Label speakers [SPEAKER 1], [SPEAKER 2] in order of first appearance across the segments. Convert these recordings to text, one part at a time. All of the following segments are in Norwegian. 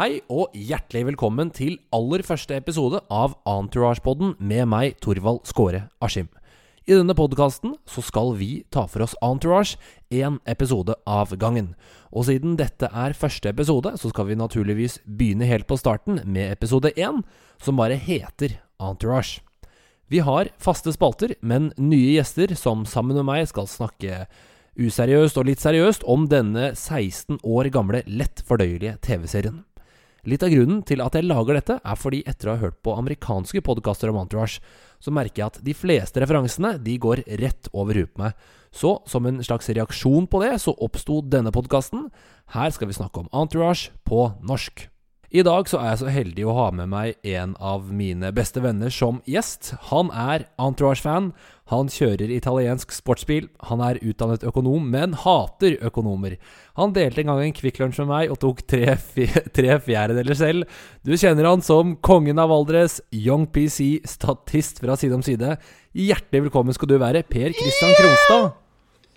[SPEAKER 1] Hei og hjertelig velkommen til aller første episode av Entourage-podden med meg, Torvald Skåre Askim. I denne podkasten så skal vi ta for oss Entourage én episode av gangen. Og siden dette er første episode, så skal vi naturligvis begynne helt på starten med episode én, som bare heter Entourage. Vi har faste spalter, men nye gjester som sammen med meg skal snakke useriøst og litt seriøst om denne 16 år gamle lett fordøyelige TV-serien. Litt av grunnen til at jeg lager dette, er fordi etter å ha hørt på amerikanske podkaster om Entourage, så merker jeg at de fleste referansene de går rett over huet på meg. Så som en slags reaksjon på det, så oppsto denne podkasten. Her skal vi snakke om Entourage på norsk. I dag så er jeg så heldig å ha med meg en av mine beste venner som gjest. Han er Entourage-fan. Han kjører italiensk sportsbil. Han er utdannet økonom, men hater økonomer. Han delte en gang en Kvikk Lunsj med meg og tok tre, tre fjerdedeler selv. Du kjenner han som kongen av Valdres, Young PC, statist fra Side om side. Hjertelig velkommen skal du være, Per Christian Kronstad.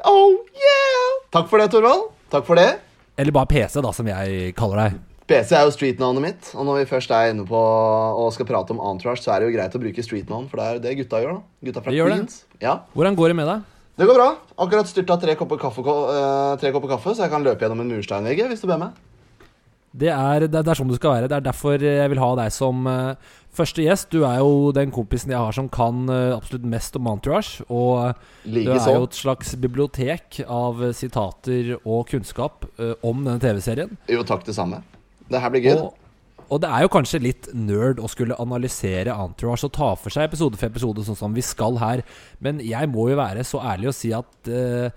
[SPEAKER 2] Oh yeah! Takk for det, Torvald. Takk for det.
[SPEAKER 1] Eller bare PC, da, som jeg kaller deg.
[SPEAKER 2] PC er jo streetnavnet mitt, og når vi først er inne på og skal prate om Entourage, så er det jo greit å bruke streetnavn, for det er det gutta gjør. da Gutta fra. Queens. Ja,
[SPEAKER 1] Hvordan går det med deg?
[SPEAKER 2] Det går bra. Akkurat styrta tre kopper kaffe, eh, tre kopper kaffe, så jeg kan løpe gjennom en mursteinvegg hvis du ber meg.
[SPEAKER 1] Det er, det, er, sånn du skal være. Det er derfor jeg vil ha deg som eh, første gjest. Du er jo den kompisen jeg har som kan eh, absolutt mest om Entourage. Og du er
[SPEAKER 2] så.
[SPEAKER 1] jo et slags bibliotek av sitater og kunnskap om denne TV-serien.
[SPEAKER 2] Jo, takk, det samme. Det her blir gøy.
[SPEAKER 1] Og, og det er jo kanskje litt nerd å skulle analysere Entourage og ta for seg episode for episode, sånn som vi skal her. Men jeg må jo være så ærlig å si at uh,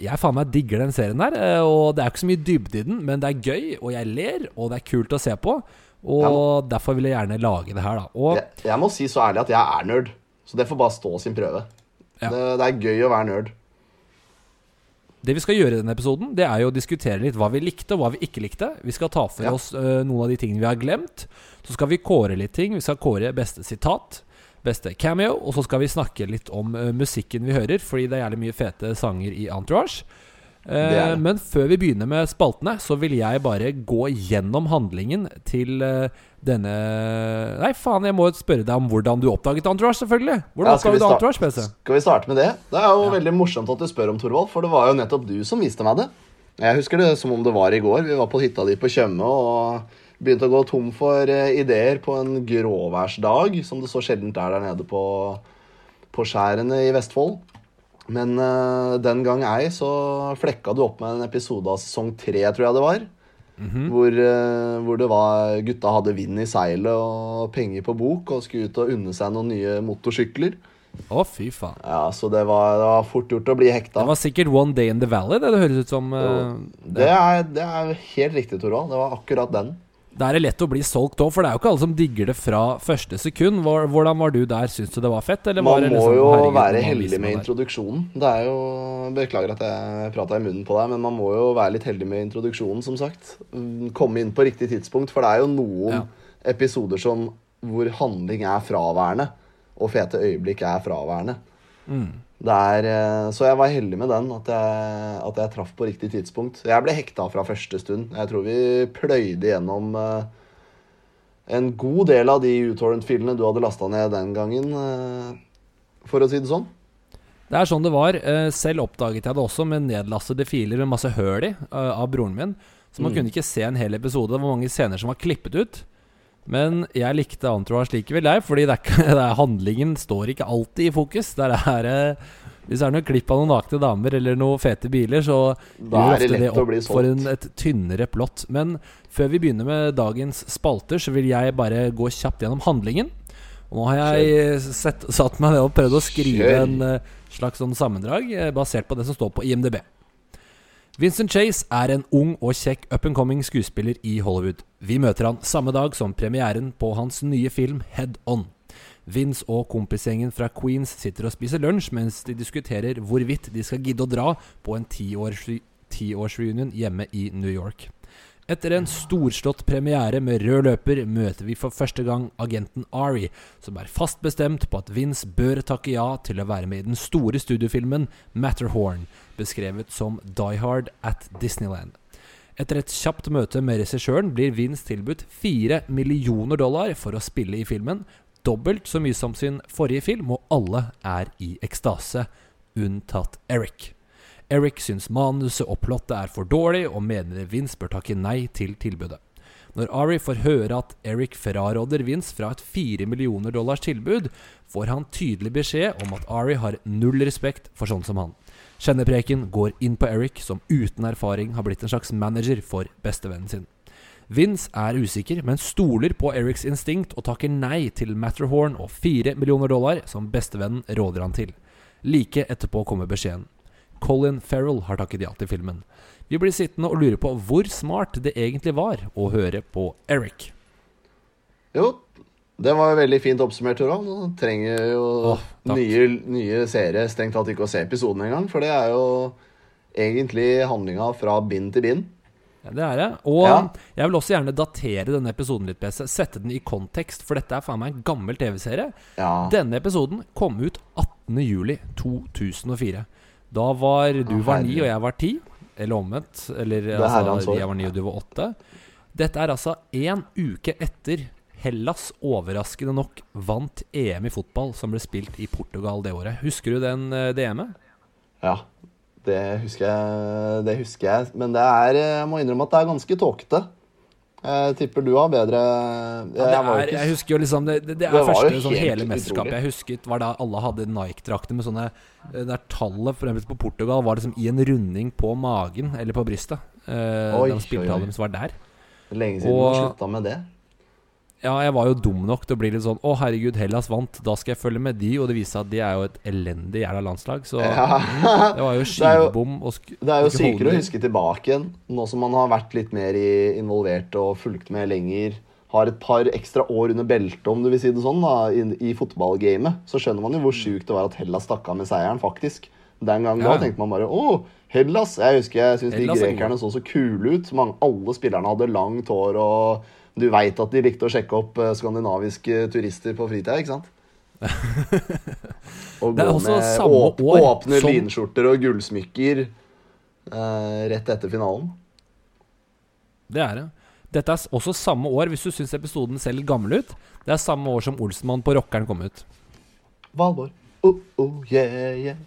[SPEAKER 1] jeg faen meg digger den serien der. eh, Og det er ikke så mye dybde i den, men det er gøy, og jeg ler, og det er kult å se på. Og derfor vil jeg gjerne lage det her, da. Og
[SPEAKER 2] Jeg, jeg må si så ærlig at jeg er nerd, så det får bare stå sin prøve.
[SPEAKER 1] Ja.
[SPEAKER 2] Det, det er gøy å være nerd.
[SPEAKER 1] Det vi skal gjøre i denne episoden, det er jo å diskutere litt hva vi likte, og hva vi ikke likte. Vi skal ta for
[SPEAKER 2] Ja.
[SPEAKER 1] oss uh, noen av de tingene vi har glemt. Så skal vi kåre litt ting. Vi skal kåre beste sitat, beste cameo, og så skal vi snakke litt om uh, musikken vi hører, fordi det er jævlig mye fete sanger i Entourage. Eh,
[SPEAKER 2] Det det.
[SPEAKER 1] men før vi begynner med spaltene, så vil jeg bare gå gjennom handlingen til eh, denne Nei, faen, jeg må spørre deg om hvordan du oppdaget Entourage, selvfølgelig. Hvordan
[SPEAKER 2] Ja,
[SPEAKER 1] oppdaget du Entourage, PC?
[SPEAKER 2] Skal vi starte med det? Det er jo
[SPEAKER 1] Ja.
[SPEAKER 2] veldig morsomt at du spør om Torvald, for det var jo nettopp du som viste meg det. Jeg husker det som om det var i går. Vi var på hytta di på Tjøme og begynte å gå tom for eh, ideer på en gråværsdag, som det så sjeldent er der nede på, på skjærene i Vestfold. Men uh, den gang ei så flekka du opp med en episode av sesong tre, tror jeg det var. hvor, uh, hvor det var gutta hadde vind i seilet og penger på bok og skulle ut og unne seg noen nye motorsykler.
[SPEAKER 1] Å, fy faen.
[SPEAKER 2] Ja, så det var, det var fort gjort å bli hekta.
[SPEAKER 1] Det var sikkert One Day in the Valley, det det høres ut som. Uh,
[SPEAKER 2] Det er, det er helt riktig, Torvald. Det var akkurat den.
[SPEAKER 1] Da er det lett å bli solgt òg, for det er jo ikke alle som digger det fra første sekund. Hvordan var du der? Syns du det var fett? Eller var
[SPEAKER 2] Man
[SPEAKER 1] det
[SPEAKER 2] må
[SPEAKER 1] liksom,
[SPEAKER 2] jo være heldig med introduksjonen. Det er jo Beklager at jeg prata i munnen på deg, men man må jo være litt heldig med introduksjonen, som sagt. Mm, Komme inn på riktig tidspunkt, for det er jo noen
[SPEAKER 1] Ja.
[SPEAKER 2] episoder som hvor handling er fraværende, og fete øyeblikk er fraværende.
[SPEAKER 1] Mm.
[SPEAKER 2] Er, eh, så jeg var heldig med den, at jeg, at jeg traff på riktig tidspunkt. Jeg ble hekta fra første stund. Jeg tror vi pløyde gjennom eh, en god del av de utorrent-filene du hadde lasta ned den gangen, eh, for å si det sånn.
[SPEAKER 1] Det er sånn det var. Selv oppdaget jeg det også med nedlastede filer med masse høl i av broren min. Så man
[SPEAKER 2] Mm.
[SPEAKER 1] kunne ikke se en hel episode. Det var mange scener som var klippet ut. Men jeg likte Entourage likevel, jeg, fordi det er ikke, det er, handlingen står ikke alltid i fokus. Der er, eh, hvis det er noe klipp av noen nakne damer eller noen fete biler, så
[SPEAKER 2] Da er det
[SPEAKER 1] lett det
[SPEAKER 2] lett å bli solgt.
[SPEAKER 1] for en, et tynnere plott. Men før vi begynner med dagens spalter, så vil jeg bare gå kjapt gjennom handlingen. Og nå har jeg sett, satt meg ned og prøvd å skrive
[SPEAKER 2] Kjør.
[SPEAKER 1] en eh, slags sånn sammendrag eh, basert på det som står på IMDb. Vincent Chase er en ung og kjekk up and coming skuespiller i Hollywood. Vi møter han samme dag som premieren på hans nye film Head On. Vince og kompisgjengen fra Queens sitter og spiser lunsj mens de diskuterer hvorvidt de skal gidde å dra på en tiårs- tiårsreunion hjemme i New York. Etter en storslått premiere med rød løper møter vi for første gang agenten Ari, som er fast bestemt på at Vince bør takke ja til å være med i den store studiofilmen Matterhorn, beskrevet som Die Hard at Disneyland. Etter et kjapt møte med regissøren blir Vince tilbudt 4 millioner dollar for å spille i filmen. Dobbelt så mye som sin forrige film, og alle er i ekstase, unntatt Eric. Eric syns manuset og plottet er for dårlig, og mener Vince bør takke nei til tilbudet. Når Ari får høre at Eric fraråder Vince fra et 4 millioner dollars tilbud, får han tydelig beskjed om at Ari har null respekt for sånn som han. Kjennepreken går inn på Eric, som uten erfaring har blitt en slags manager for bestevennen sin. Vince er usikker, men stoler på Erics instinkt og takker nei til Matterhorn og 4 millioner dollar, som bestevennen råder han til. Like etterpå kommer beskjeden. Colin Farrell har takket ja til filmen. Vi blir sittende og lure på hvor smart det egentlig var å høre på Eric.
[SPEAKER 2] Jo, det var veldig fint oppsummert, Torvald. Nå trenger jo
[SPEAKER 1] Åh,
[SPEAKER 2] nye, nye seere strengt tatt ikke å se episoden engang, for det er jo egentlig handlinga fra bind til bind.
[SPEAKER 1] Ja, det er det. Og
[SPEAKER 2] Ja.
[SPEAKER 1] jeg vil også gjerne datere denne episoden litt, PC. Sette den i kontekst, for dette er faen meg en gammel TV-serie.
[SPEAKER 2] Ja.
[SPEAKER 1] Denne episoden kom ut 18.07.2004. Da var du var ni, og jeg var ti. Eller omvendt. Eller
[SPEAKER 2] er
[SPEAKER 1] altså, jeg var ni, og du var åtte. Dette er altså én uke etter Hellas overraskende nok vant EM i fotball, som ble spilt i Portugal det året. Husker du den eh, DM-et?
[SPEAKER 2] ja. Det husker jeg, det husker jeg. Men det er, jeg må innrømme at det er ganske tåkete. Jeg tipper du har bedre jeg
[SPEAKER 1] ja, er,
[SPEAKER 2] ikke-
[SPEAKER 1] jeg husker jo liksom Det, det, det er
[SPEAKER 2] Det
[SPEAKER 1] første sånn hele mesterskapet jeg husket, var da alle hadde Nike-drakter med sånne eh, Der tallet for eksempel på Portugal var liksom i en runding på magen eller på brystet. Uh,
[SPEAKER 2] Oi,
[SPEAKER 1] de
[SPEAKER 2] oi,
[SPEAKER 1] spilte
[SPEAKER 2] oi.
[SPEAKER 1] deres var der.
[SPEAKER 2] Lenge siden
[SPEAKER 1] Og-
[SPEAKER 2] du slutta med det.
[SPEAKER 1] Ja, jeg var jo dum nok til å bli litt sånn Å, herregud, Hellas vant. Da skal jeg følge med de. Og det viste seg at de er jo et elendig jævla landslag. Så
[SPEAKER 2] Ja.
[SPEAKER 1] det var jo skivebom.
[SPEAKER 2] Det er jo sykere å huske tilbake igjen, nå som man har vært litt mer involvert og fulgt med lenger. Har et par ekstra år under beltet, om du vil si det sånn, da, i, i fotballgamet. Så skjønner man jo hvor sjukt det var at Hellas stakk av med seieren, faktisk. Den gang
[SPEAKER 1] Ja.
[SPEAKER 2] da tenkte man bare å, Hellas! Jeg husker jeg syntes de
[SPEAKER 1] er
[SPEAKER 2] grekerne så så kule ut. Mange, alle spillerne hadde langt hår, og du veit at de likte å sjekke opp eh, skandinaviske turister på fritida, ikke sant? Og gå med åp åpne
[SPEAKER 1] som-
[SPEAKER 2] linskjorter og gullsmykker eh, rett etter finalen.
[SPEAKER 1] Det er det. Dette er også samme år, hvis du syns episoden ser litt gammel ut. Det er samme år som Olsenmann på Rockeren kom ut.
[SPEAKER 2] Valborg. Oh, oh, yeah, yeah.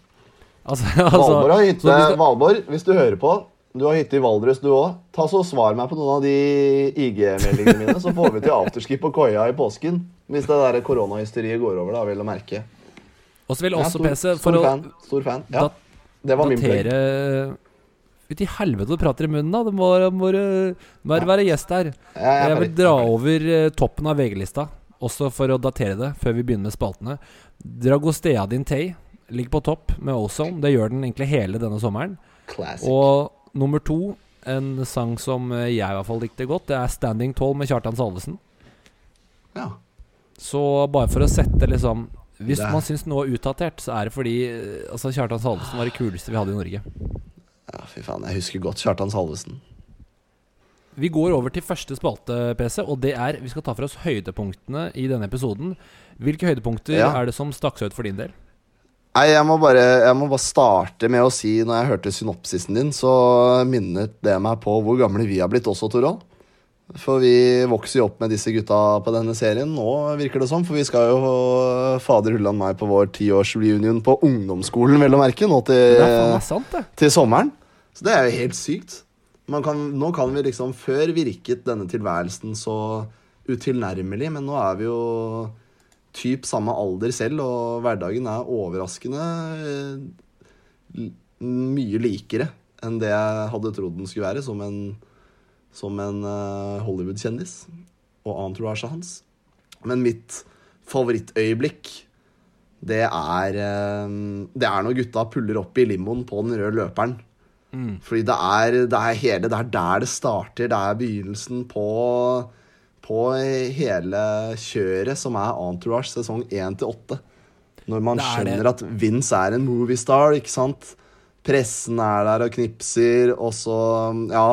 [SPEAKER 1] Altså, altså
[SPEAKER 2] Valborg har hytte. Valborg, hvis du hører på, du har hytte i Valdres du òg. Ta så Svar meg på noen av de IG-meldingene mine, så får vi til afterski på Koia i påsken. Hvis det der koronahysteriet går over, da, vel å merke.
[SPEAKER 1] Og så vil også
[SPEAKER 2] ja,
[SPEAKER 1] PC,
[SPEAKER 2] stor
[SPEAKER 1] å
[SPEAKER 2] fan. Stor fan. Ja, det var min play.
[SPEAKER 1] datere Ut i helvete du prater i munnen, da. Det må, må, må være, gjest her.
[SPEAKER 2] Jeg
[SPEAKER 1] vil dra over eh, toppen av VG-lista, også for å datere det, før vi begynner med spaltene. Dragostea din Tay ligger på topp med Ozone. Det gjør den egentlig hele denne sommeren.
[SPEAKER 2] Classic.
[SPEAKER 1] Og nummer to, en sang som eh, jeg i hvert fall likte godt, det er 'Standing Tall' med Kjartan Salvesen.
[SPEAKER 2] Ja.
[SPEAKER 1] Så bare for å sette liksom Hvis
[SPEAKER 2] Det
[SPEAKER 1] man syns noe er utdatert, så er det fordi eh, altså, Kjartan Salvesen var det kuleste vi hadde i Norge.
[SPEAKER 2] ja, fy faen. Jeg husker godt Kjartan Salvesen.
[SPEAKER 1] Vi går over til første spalte, PC, og det er Vi skal ta for oss høydepunktene i denne episoden. Hvilke høydepunkter
[SPEAKER 2] Ja.
[SPEAKER 1] er det som stakk seg ut for din del?
[SPEAKER 2] Nei, jeg må, bare, jeg må bare starte med å si Når jeg hørte synopsisen din, så minnet det meg på hvor gamle vi har blitt også, Torvald. For vi vokser jo opp med disse gutta på denne serien nå, virker det som. For vi skal jo fader hullan meg på vår tiårsreunion på ungdomsskolen, vel å merke, nå til,
[SPEAKER 1] sant,
[SPEAKER 2] til sommeren. Så det er jo helt sykt. Man kan, nå kan vi liksom Før virket denne tilværelsen så utilnærmelig, men nå er vi jo typ samme alder selv, og hverdagen er overraskende eh, mye likere enn det jeg hadde trodd den skulle være, som en, som en eh, Hollywood-kjendis og entourage hans. Men mitt favorittøyeblikk, det er eh, Det er når gutta puller opp i limoen på den røde løperen.
[SPEAKER 1] Mm.
[SPEAKER 2] Fordi det er, det er hele Det er der det starter. Det er begynnelsen på På hele kjøret som er Entourage sesong 1 til 8. Når man
[SPEAKER 1] er
[SPEAKER 2] skjønner at Vince er en moviestar, ikke sant? Pressen er der og knipser, og så Ja.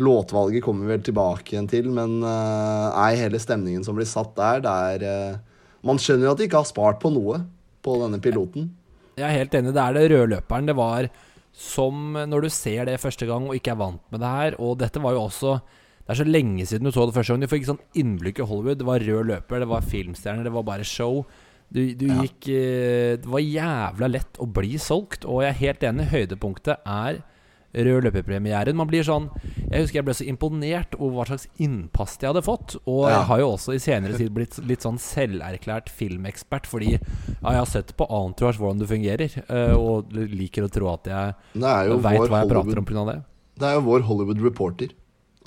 [SPEAKER 2] Låtvalget kommer vi vel tilbake igjen til, men eh, nei, hele stemningen som blir satt der, det er eh, Man skjønner jo at de ikke har spart på noe på denne piloten.
[SPEAKER 1] Jeg er helt enig. Det er det rødløperen. Det var som når du ser det første gang og ikke er vant med det her Og dette var jo også Det er så lenge siden du så det første gang. Du fikk sånn innblikk i Hollywood. Det var rød løper, det var filmstjerner, det var bare show. Du, du
[SPEAKER 2] Ja.
[SPEAKER 1] gikk eh, Det var jævla lett å bli solgt, og jeg er helt enig. Høydepunktet er rød løperpremieren. Man blir sånn Jeg husker jeg ble så imponert over hva slags innpass de hadde fått. Og
[SPEAKER 2] Ja.
[SPEAKER 1] jeg har jo også i senere tid blitt litt sånn selverklært filmekspert, fordi ja, jeg har sett på Entourage hvordan det fungerer, eh, og liker å tro at jeg veit hva jeg prater om pga. det.
[SPEAKER 2] det er jo vår Hollywood reporter.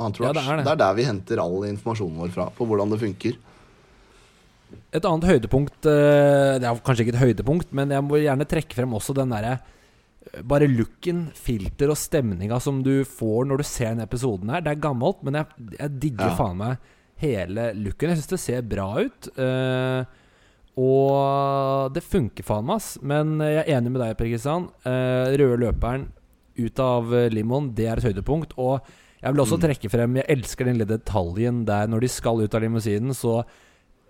[SPEAKER 2] Entourage.
[SPEAKER 1] Ja, det er det.
[SPEAKER 2] det er der vi henter all informasjonen vår fra, på hvordan det funker.
[SPEAKER 1] Et annet høydepunkt eh, Det er kanskje ikke et høydepunkt, men jeg må gjerne trekke frem også den derre eh, bare looken, filter og stemninga som du får når du ser denne episoden her. Det er gammelt, men jeg, jeg digger
[SPEAKER 2] Ja.
[SPEAKER 1] faen meg hele looken. Jeg syns det ser bra ut. Uh, og det funker faen meg, ass. Men jeg er enig med deg, Per Kristian. Uh, røde løperen ut av limoen, det er et høydepunkt. Og jeg vil også
[SPEAKER 2] Mm.
[SPEAKER 1] trekke frem Jeg elsker den lille detaljen der når de skal ut av limousinen, så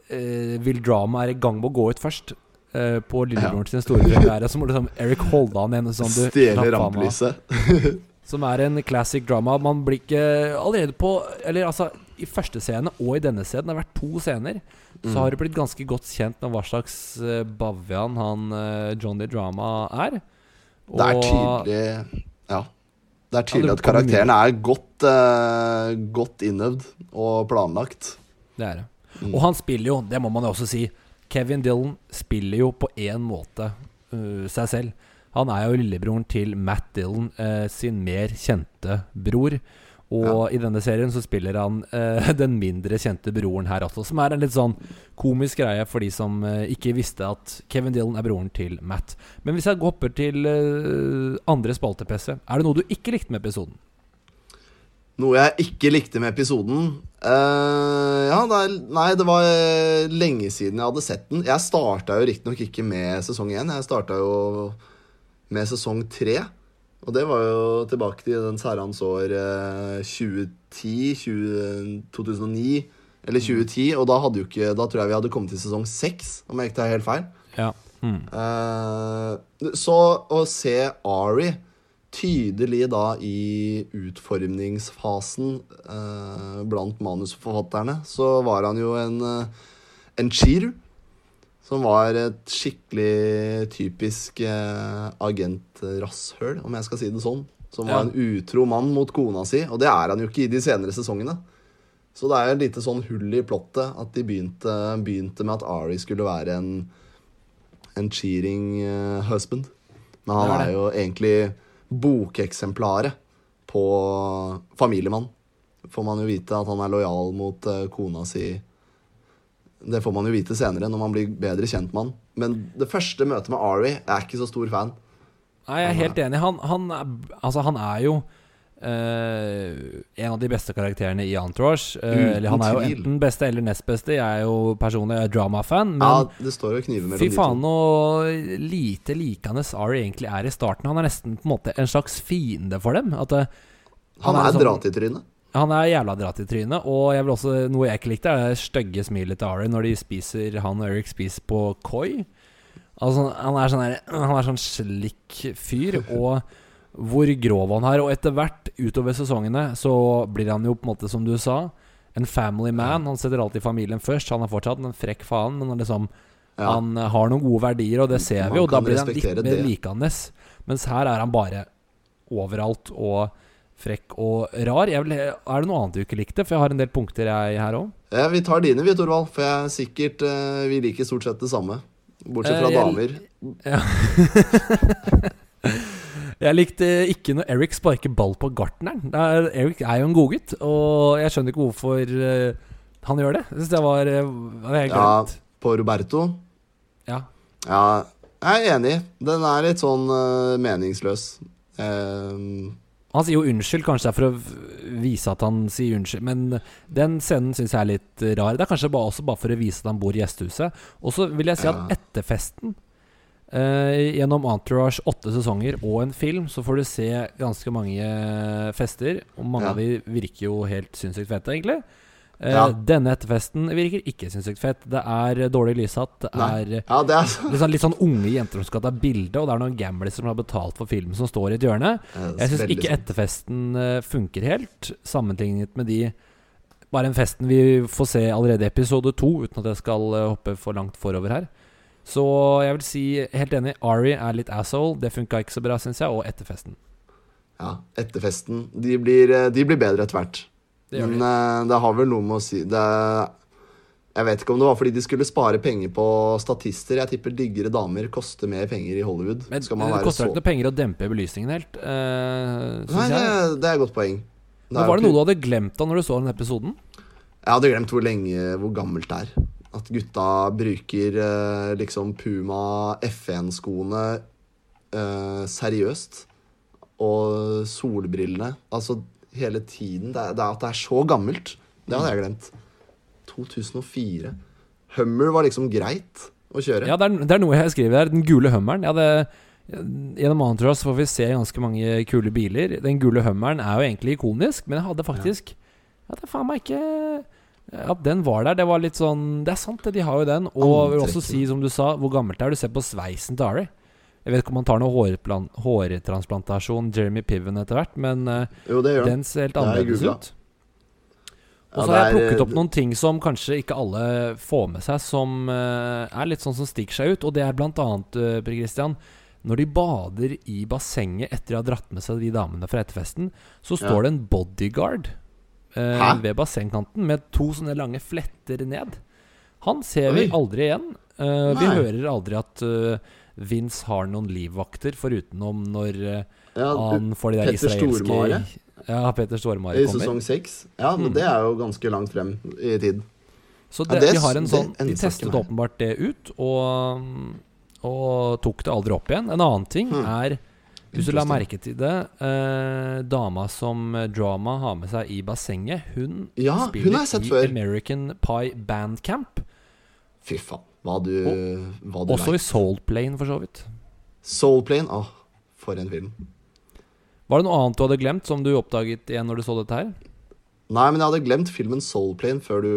[SPEAKER 1] eh, vil Drama er i gang med å gå ut først. eh, på lillebroren sin store premiere. Så må liksom Eric holde han igjen. Sånn,
[SPEAKER 2] Stjele rampelyset.
[SPEAKER 1] Som er en classic drama. Man blir ikke allerede på Eller altså, i første scene og i denne scenen, det har vært to scener, så
[SPEAKER 2] Mm.
[SPEAKER 1] har du blitt ganske godt kjent med hva slags uh, bavian han uh, Johnny Drama er.
[SPEAKER 2] Det er tydelig Ja. Det er
[SPEAKER 1] Ja,
[SPEAKER 2] tydelig
[SPEAKER 1] det
[SPEAKER 2] at karakterene er godt, uh, godt innøvd og planlagt.
[SPEAKER 1] Det er det.
[SPEAKER 2] Mm.
[SPEAKER 1] Og han spiller jo, det må man jo også si Kevin Dillon spiller jo på én måte uh, seg selv. Han er jo lillebroren til Matt Dillon, uh, sin mer kjente bror. Og i denne serien så spiller han øh, den mindre kjente broren her også, som er en litt sånn komisk greie for de som øh, ikke visste at Kevin Dillon er broren til Matt. Men hvis jeg hopper til øh, andre spalte-PC, er det noe du ikke likte med episoden?
[SPEAKER 2] Noe jeg ikke likte med episoden uh, Ja, det er, nei, det var eh, lenge siden jeg hadde sett den. Jeg starta jo riktignok ikke med sesong én. Jeg starta jo med sesong tre. Og det var jo tilbake til den særhans år eh, 2010, 20, 2009 eller 2010. Og da, hadde jo ikke, da tror jeg vi hadde kommet til sesong seks, om jeg ikke tar helt feil.
[SPEAKER 1] Ja. Mm.
[SPEAKER 2] Eh, så å se Ari tydelig da i utformningsfasen eh, blant manusforfatterne, så var han jo en, eh, en cheater. Som var et skikkelig typisk eh, agentrasshøl, om jeg skal si det sånn. Som var en utro mann mot kona si, og det er han jo ikke i de senere sesongene. Så det er et lite sånn hull i plottet at de begynte, begynte med at Ari skulle være en, en cheating eh, husband. Men han
[SPEAKER 1] er
[SPEAKER 2] er, jo egentlig bokeksemplaret på familiemann. Får man jo vite at han er lojal mot eh, kona si. Det får man jo vite senere, når man blir bedre kjent med han. Men det første møtet med Ari jeg er ikke så stor fan.
[SPEAKER 1] Nei, jeg er helt enig. Han, han, altså, han er jo Uh, en av de beste karakterene i Entourage.
[SPEAKER 2] Uh,
[SPEAKER 1] eller han er jo
[SPEAKER 2] tvil.
[SPEAKER 1] enten beste eller nest beste. Jeg er jo personlig drama-fan. Men
[SPEAKER 2] Ja, det står jo kniver
[SPEAKER 1] fy faen så lite likende Ari egentlig er i starten. Han er nesten på en måte en slags fiende for dem. At det,
[SPEAKER 2] Han
[SPEAKER 1] er
[SPEAKER 2] er
[SPEAKER 1] sånn-
[SPEAKER 2] dra til trynet.
[SPEAKER 1] Han er jævla dratt i trynet. Og jeg vil også, noe jeg ikke likte, er det stygge smilet til Ari når de spiser Han og Eric spiser på koi. Altså, han er sånn Han er sånn slikk fyr, og hvor grov han er. Og etter hvert utover sesongene så blir han jo på en måte, som du sa, en family man. Han setter alltid familien først. Han er fortsatt en frekk faen, men liksom
[SPEAKER 2] Ja.
[SPEAKER 1] Han har noen gode verdier, og det ser
[SPEAKER 2] Man
[SPEAKER 1] vi, og da blir han litt mer
[SPEAKER 2] likandes
[SPEAKER 1] likende. Mens her er han bare overalt og frekk og rar. Vil, er det noe annet du ikke likte? For jeg har en del punkter jeg her òg.
[SPEAKER 2] Ja, vi tar dine, vi, Torvald. For jeg er sikkert uh, Vi liker stort sett det samme. Bortsett fra
[SPEAKER 1] uh,
[SPEAKER 2] damer.
[SPEAKER 1] Ja. jeg likte ikke når Eric sparker ball på gartneren. Er, Eric er jo en godgutt, og jeg skjønner ikke hvorfor eh, han gjør det. Jeg synes det var, helt var helt
[SPEAKER 2] Ja, på Roberto.
[SPEAKER 1] Ja.
[SPEAKER 2] Ja, jeg er enig. Den er litt sånn meningsløs. Eh,
[SPEAKER 1] Han sier jo unnskyld, kanskje for å vise at han sier unnskyld, men den scenen syns jeg er litt rar. Det er kanskje bare, også bare for å vise at han bor i gjestehuset. Og så vil jeg si at etter festen, eh, gjennom Entourage åtte sesonger og en film, så får du se ganske mange fester, og mange
[SPEAKER 2] Ja.
[SPEAKER 1] av de virker jo helt sinnssykt fete, egentlig. Eh,
[SPEAKER 2] Ja.
[SPEAKER 1] Denne etterfesten virker ikke sinnssykt fett. Det er dårlig lyssatt. Det er
[SPEAKER 2] Ja, det er så
[SPEAKER 1] litt sånn, litt sånn unge jenter som skal ta bilde, og det er noen gamlis som har betalt for filmen som står i et hjørne. Jeg syns ikke
[SPEAKER 2] sånn.
[SPEAKER 1] etterfesten eh, funker helt, sammenlignet med de Bare en festen vi får se allerede i episode to, uten at jeg skal eh, hoppe for langt forover her. Så jeg vil si, helt enig, Ari er litt asshole. Det funka ikke så bra, syns jeg. Og etterfesten.
[SPEAKER 2] Ja, etterfesten. De blir, eh, de blir bedre etter hvert.
[SPEAKER 1] Det
[SPEAKER 2] Men eh, det har vel noe med å si det, Jeg vet ikke om det var fordi de skulle spare penger på statister. Jeg tipper diggere damer koster mer penger i Hollywood.
[SPEAKER 1] Men
[SPEAKER 2] Skal man
[SPEAKER 1] det
[SPEAKER 2] være
[SPEAKER 1] koster
[SPEAKER 2] så
[SPEAKER 1] ikke noe penger å dempe belysningen helt, uh,
[SPEAKER 2] Nei, det, det er et godt poeng. Det
[SPEAKER 1] Men var det noe du hadde glemt da når du så den episoden?
[SPEAKER 2] Jeg hadde glemt hvor lenge Hvor gammelt det er. At gutta bruker eh, liksom Puma F1-skoene eh, seriøst. Og solbrillene. Altså hele tiden. Det er, det er at det er så gammelt. Det hadde jeg glemt. 2004. Hummer var liksom greit å kjøre.
[SPEAKER 1] Ja, det er, det er noe jeg skriver her. Den gule hummeren. Ja, det, gjennom Antros får vi se ganske mange kule biler. Den gule hummeren er jo egentlig ikonisk, men jeg hadde faktisk Ja, det faen meg ikke At den var der, det var litt sånn Det er sant, det. De har jo den. Og jeg vil også si, som du sa, hvor gammelt det er. Du ser på sveisen til Ari. Jeg vet ikke om han tar noe hårtransplantasjon, Jeremy Piven, etter hvert, men eh,
[SPEAKER 2] Jo, den.
[SPEAKER 1] ser helt annerledes ut. Og
[SPEAKER 2] Ja,
[SPEAKER 1] så har jeg plukket opp noen ting som kanskje ikke alle får med seg, som eh, er litt sånn som stikker seg ut. Og det er blant annet, uh, Per Christian, når de bader i bassenget etter de har dratt med seg de damene fra etterfesten, så
[SPEAKER 2] Ja.
[SPEAKER 1] står det en bodyguard eh, ved bassengkanten med to sånne lange fletter ned. Han ser vi aldri igjen. Eh, vi hører aldri at eh, Vince har noen livvakter, forutenom når eh,
[SPEAKER 2] Ja,
[SPEAKER 1] han får de der
[SPEAKER 2] Petter
[SPEAKER 1] israelske
[SPEAKER 2] Stormare?
[SPEAKER 1] Ja, Petter Stormare
[SPEAKER 2] I sesong seks. Ja, men
[SPEAKER 1] Mm.
[SPEAKER 2] det er jo ganske langt frem i tid.
[SPEAKER 1] Så
[SPEAKER 2] Ja,
[SPEAKER 1] det,
[SPEAKER 2] det
[SPEAKER 1] de har en sånn De testet åpenbart det ut, og, og tok det aldri opp igjen. En annen ting
[SPEAKER 2] mm.
[SPEAKER 1] er Hvis du la merke til det eh, Dama som eh, Drama har med seg i bassenget, hun
[SPEAKER 2] Ja,
[SPEAKER 1] spiller
[SPEAKER 2] hun
[SPEAKER 1] i
[SPEAKER 2] før.
[SPEAKER 1] American Pie Bandcamp.
[SPEAKER 2] Fy faen, hva du, hva du
[SPEAKER 1] Også i Soul Plane, for så vidt.
[SPEAKER 2] Soul Plane, åh, for en film.
[SPEAKER 1] Var det noe annet du hadde glemt, som du oppdaget igjen når du så dette her?
[SPEAKER 2] Nei, men jeg hadde glemt filmen Soulplane før du,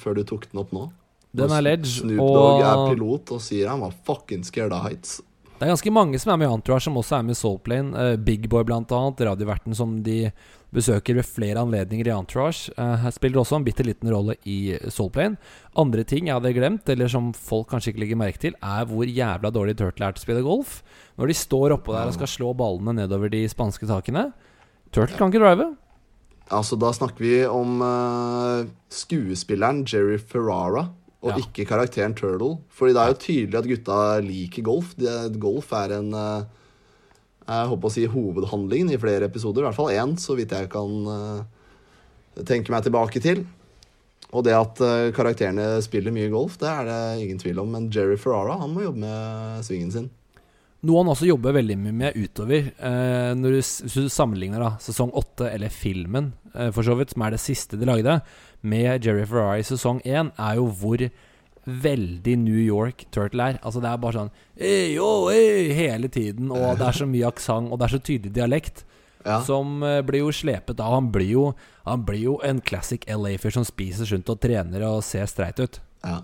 [SPEAKER 2] før du tok den opp nå.
[SPEAKER 1] Den er ledge.
[SPEAKER 2] Snoop Dogg er pilot og sier han var fucking scared of heights.
[SPEAKER 1] det er ganske mange som er med i Entourage, som også er med i Soul Plane. Uh, Big Boy, blant annet. Radioverten som de besøker ved flere anledninger i Entourage. Uh, spiller også en bitte liten rolle i Soul Plane. Andre ting jeg hadde glemt, eller som folk kanskje ikke legger merke til, er hvor jævla dårlig Turtle er til å spille golf. Når de står oppå der og skal slå ballene nedover de spanske takene. Turtle kan ikke drive.
[SPEAKER 2] Altså, da snakker vi om uh, skuespilleren Jerry Ferrara, og
[SPEAKER 1] Ja.
[SPEAKER 2] ikke karakteren Turtle. Fordi det er jo tydelig at gutta liker golf. De, golf er en eh, Jeg håper å si hovedhandlingen i flere episoder. I hvert fall én, så vidt jeg kan uh, tenke meg tilbake til. Og det at uh, karakterene spiller mye golf, det er det ingen tvil om. Men Jerry Ferrara han må jobbe med svingen sin.
[SPEAKER 1] Noe han også jobber veldig mye med utover. Eh, når du, hvis du sammenligner da sesong åtte, eller filmen, eh, for så vidt, som er det siste de lagde, med Jerry Ferrari i sesong én, er jo hvor veldig New York Turtle er. Altså Det er bare sånn «Hey, yo, hey, hele tiden, og det er så mye aksent, og det er så tydelig dialekt.
[SPEAKER 2] Ja.
[SPEAKER 1] Som eh, blir jo slepet av. Han blir jo, han blir jo en classic LA-fyr som spiser sunt og trener og ser streit ut.
[SPEAKER 2] ja.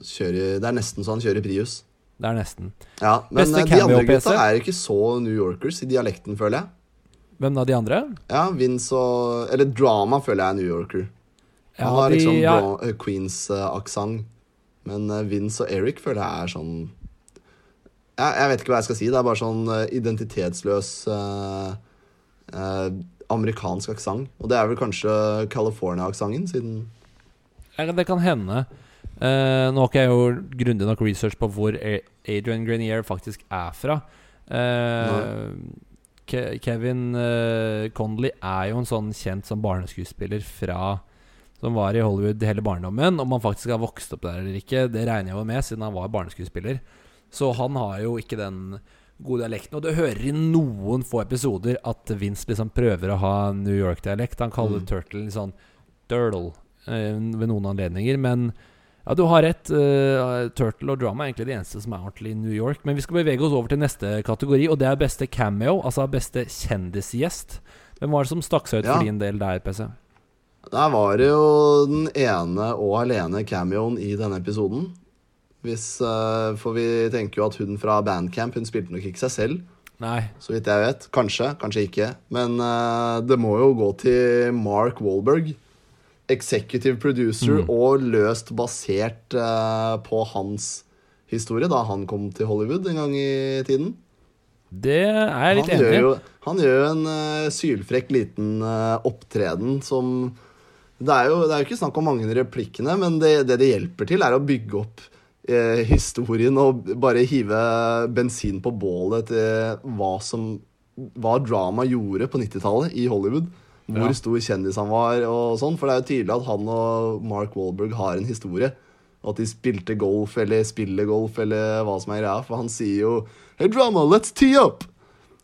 [SPEAKER 2] Kjører, det er nesten så han kjører Prius.
[SPEAKER 1] Det er nesten.
[SPEAKER 2] Ja, Men
[SPEAKER 1] Beste
[SPEAKER 2] eh, de andre gutta er ikke så New Yorkers i dialekten, føler jeg.
[SPEAKER 1] Hvem da, de andre?
[SPEAKER 2] Ja, Vince og Eller Drama føler jeg er New Yorker. Han har liksom
[SPEAKER 1] ja.
[SPEAKER 2] Eh, Queens-aksent. Men eh, Vince og Eric føler jeg er sånn jeg, jeg vet ikke hva jeg skal si. Det er bare sånn eh, identitetsløs eh, eh, amerikansk aksent. Og det er vel kanskje California-aksenten, siden
[SPEAKER 1] Eller det kan hende. Eh, nå har ikke jeg gjort grundig nok research på hvor Adrian Grenier faktisk er fra. Eh, Ke Kevin uh, Connolly er jo en sånn kjent som barneskuespiller fra Som var i Hollywood hele barndommen. Om han faktisk har vokst opp der eller ikke, det regner jeg jo med, siden han var barneskuespiller. Så han har jo ikke den gode dialekten. Og du hører i noen få episoder at Vince liksom prøver å ha New York-dialekt. Han kaller
[SPEAKER 2] Mm.
[SPEAKER 1] Turtle sånn Dirtle eh, ved noen anledninger. Men ja, du har rett. Uh, Turtle og Drama er egentlig de eneste som er ordentlig i New York. Men vi skal bevege oss over til neste kategori, og det er beste cameo. Altså beste kjendisgjest. Hvem var det som stakk seg ut
[SPEAKER 2] Ja.
[SPEAKER 1] for din del der, PC?
[SPEAKER 2] Der var det jo den ene og alene cameoen i denne episoden. Hvis, eh, for vi tenker jo at hun fra Bandcamp hun spilte nok ikke seg selv,
[SPEAKER 1] Nei.
[SPEAKER 2] så vidt jeg vet. Kanskje, kanskje ikke. Men eh, det må jo gå til Mark Wahlberg. Executive producer og løst basert eh, på hans historie da han kom til Hollywood en gang i tiden.
[SPEAKER 1] Det er jeg litt enig i.
[SPEAKER 2] han gjør jo en sylfrekk liten opptreden som det er, jo, det er jo ikke snakk om mange replikkene, men det, det det hjelper til, er å bygge opp eh, historien og bare hive bensin på bålet til hva som Hva drama gjorde på 90-tallet i Hollywood. Hvor
[SPEAKER 1] Ja.
[SPEAKER 2] stor kjendis han var og sånn. For det er jo tydelig at han og Mark Wahlberg har en historie. Og at de spilte golf eller spiller golf eller hva som er greia. For han sier jo Hey drama, let's tee up!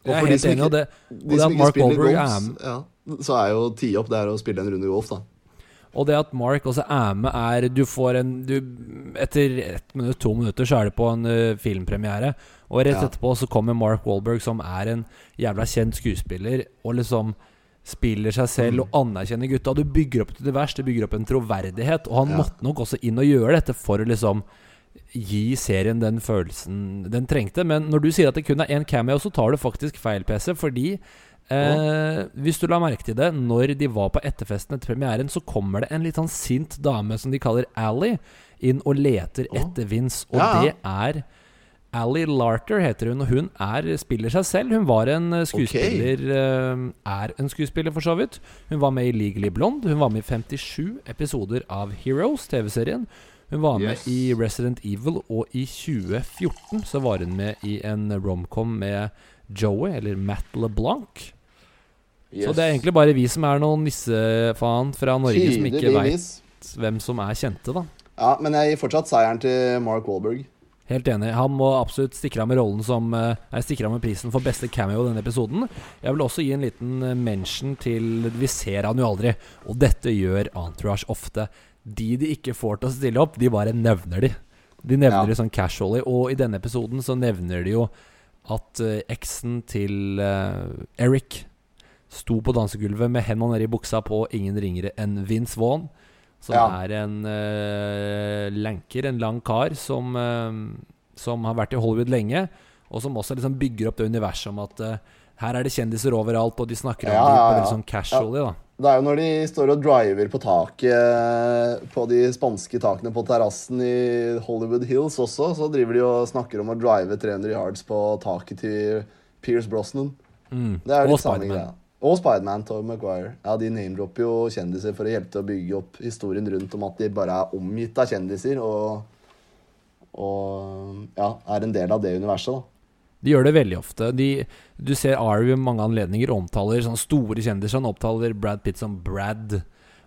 [SPEAKER 2] Og for de som
[SPEAKER 1] enig, og
[SPEAKER 2] ikke-
[SPEAKER 1] det,
[SPEAKER 2] de
[SPEAKER 1] og det
[SPEAKER 2] som ikke
[SPEAKER 1] Mark
[SPEAKER 2] spiller
[SPEAKER 1] Wahlberg
[SPEAKER 2] golf, ja, så er jo tee up det er å spille en runde golf, da.
[SPEAKER 1] Og det at Mark også er med, er Du får en du, Etter ett minutt, to minutter, så er det på en uh, filmpremiere. Og rett
[SPEAKER 2] Ja.
[SPEAKER 1] etterpå så kommer Mark Wahlberg, som er en jævla kjent skuespiller, og liksom spiller seg selv og anerkjenner gutta. Du bygger opp et univers, du bygger opp en troverdighet. Og han
[SPEAKER 2] Ja.
[SPEAKER 1] måtte nok også inn og gjøre dette for å liksom gi serien den følelsen den trengte. Men når du sier at det kun er én cameo, så tar du faktisk feil, PC. Fordi eh, hvis du la merke til det, når de var på etterfesten etter premieren, så kommer det en litt sånn sint dame som de kaller Ally, inn og leter etter Vince. Og
[SPEAKER 2] Ja,
[SPEAKER 1] det er Ally Larter heter hun, og hun er, spiller seg selv. Hun var en eh, skuespiller okay. Er en skuespiller, for så vidt. Hun var med i Legally Blonde. Hun var med i 57 episoder av Heroes, TV-serien. Hun var med
[SPEAKER 2] Yes.
[SPEAKER 1] i Resident Evil, og i 2014 så var hun med i en romcom med Joey, eller Matt LeBlanc. Så det er egentlig bare vi som er noen nissefaen fra Norge som ikke veit hvem som er kjente, da.
[SPEAKER 2] Ja, men jeg gir fortsatt seieren til Mark Wahlberg.
[SPEAKER 1] Helt enig. Han må absolutt stikke av med rollen som Jeg stikker av med prisen for beste cameo i denne episoden. Jeg vil også gi en liten eh, mention til Vi ser han jo aldri, og dette gjør Entourage ofte. De de ikke får til å stille opp, de bare nevner de. De nevner
[SPEAKER 2] Ja.
[SPEAKER 1] de sånn casually, og i denne episoden så nevner de jo at eh, eksen til eh, Eric sto på dansegulvet med hendene nedi i buksa på ingen ringere enn Vince Vaughn. Som
[SPEAKER 2] Ja.
[SPEAKER 1] er en uh, lanker, en lang kar, som, uh, som har vært i Hollywood lenge. Og som også liksom bygger opp det universet om at uh, her er det kjendiser overalt, og de snakker om
[SPEAKER 2] Ja,
[SPEAKER 1] på veldig sånn casually, da.
[SPEAKER 2] Det er jo når de står og driver på taket På de spanske takene på terrassen i Hollywood Hills også, så driver de og snakker om å drive 300 yards på taket til Pierce Brosnan.
[SPEAKER 1] Mm.
[SPEAKER 2] Det er jo litt samme greia. Og Spiderman, Tom Maguire. Ja, de name-dropper jo kjendiser for å hjelpe til å bygge opp historien rundt om at de bare er omgitt av kjendiser og, og ja, er en del av det universet, da.
[SPEAKER 1] De gjør det veldig ofte. De, du ser Ari ved mange anledninger omtaler sånne store kjendiser. Han opptaler Brad Pitt som Brad,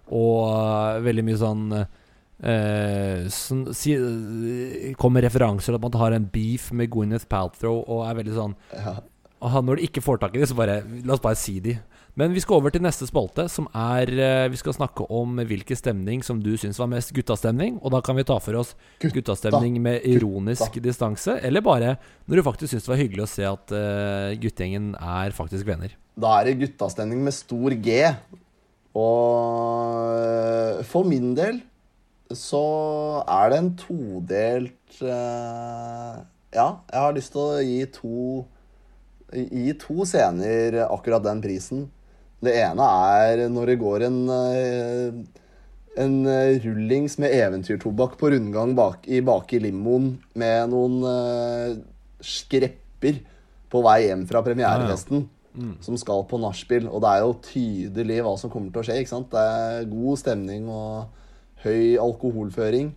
[SPEAKER 1] og uh, veldig mye sånn uh, sånn, si, øh, Kommer referanser til at man har en beef med Gwyneth Paltrow, og er veldig sånn
[SPEAKER 2] Ja.
[SPEAKER 1] Og han, Når de ikke får tak i det, så bare La oss bare si de. Men vi skal over til neste spalte, som er øh, Vi skal snakke om hvilken stemning som du syns var mest guttastemning. Og da kan vi ta for oss
[SPEAKER 2] Gutta.
[SPEAKER 1] guttastemning med ironisk distanse, eller bare når du faktisk syns det var hyggelig å se at uh, guttegjengen er faktisk venner.
[SPEAKER 2] Da er det guttastemning med stor G. Og øh, for min del så er det en todelt uh, Ja, jeg har lyst til å gi to Gi to scener akkurat den prisen. Det ene er når det går en øh, en øh, rullings med eventyrtobakk på rundgang bak i, bak i limoen med noen uh, skrepper på vei hjem fra premierefesten som skal på nachspiel. Og det er jo tydelig hva som kommer til å skje. ikke sant? Det er god stemning og høy alkoholføring.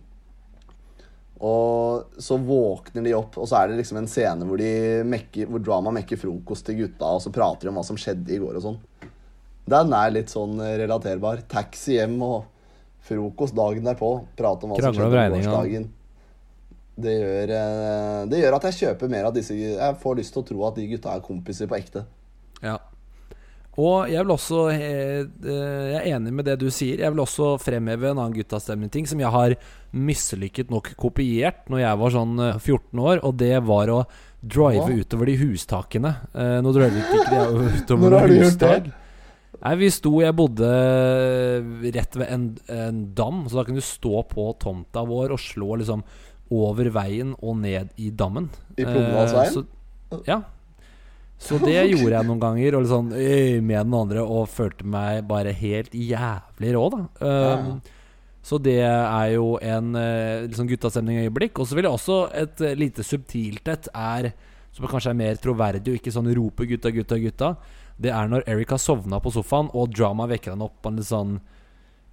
[SPEAKER 2] Og så våkner de opp, og så er det liksom en scene hvor, de mekker, hvor drama mekker frokost til gutta, og så prater de om hva som skjedde i går og sånn. Den er litt sånn relaterbar. Taxi hjem og frokost dagen derpå. Prate om hva
[SPEAKER 1] Krangler
[SPEAKER 2] som skjedde
[SPEAKER 1] på
[SPEAKER 2] gårsdagen. Det gjør, eh, det gjør at jeg kjøper mer av disse Jeg får lyst til å tro at de gutta er kompiser på ekte.
[SPEAKER 1] Og jeg vil også eh, eh, Jeg er enig med det du sier. Jeg vil også fremheve en annen guttastemning-ting som jeg har mislykket nok kopiert når jeg var sånn eh, 14 år, og det var å drive
[SPEAKER 2] Hva?
[SPEAKER 1] utover de hustakene. Eh, nå drøyer ikke de utover noen hustak. Nei, vi sto Jeg bodde rett ved en, en dam, så da kunne du stå på tomta vår og slå liksom over veien og ned i dammen.
[SPEAKER 2] I Plomdalsveien?
[SPEAKER 1] Eh, ja. Så det gjorde jeg noen ganger, og liksom øh, med den andre, og følte meg bare helt jævlig rå, da. Um, Så det er jo en uh, liksom guttastemning-øyeblikk. Og så vil jeg også et eh, lite subtilt et er som kanskje er mer troverdig og ikke sånn rope 'gutta, gutta, gutta'. Det er når Eric har sovna på sofaen, og drama vekker han opp en litt sånn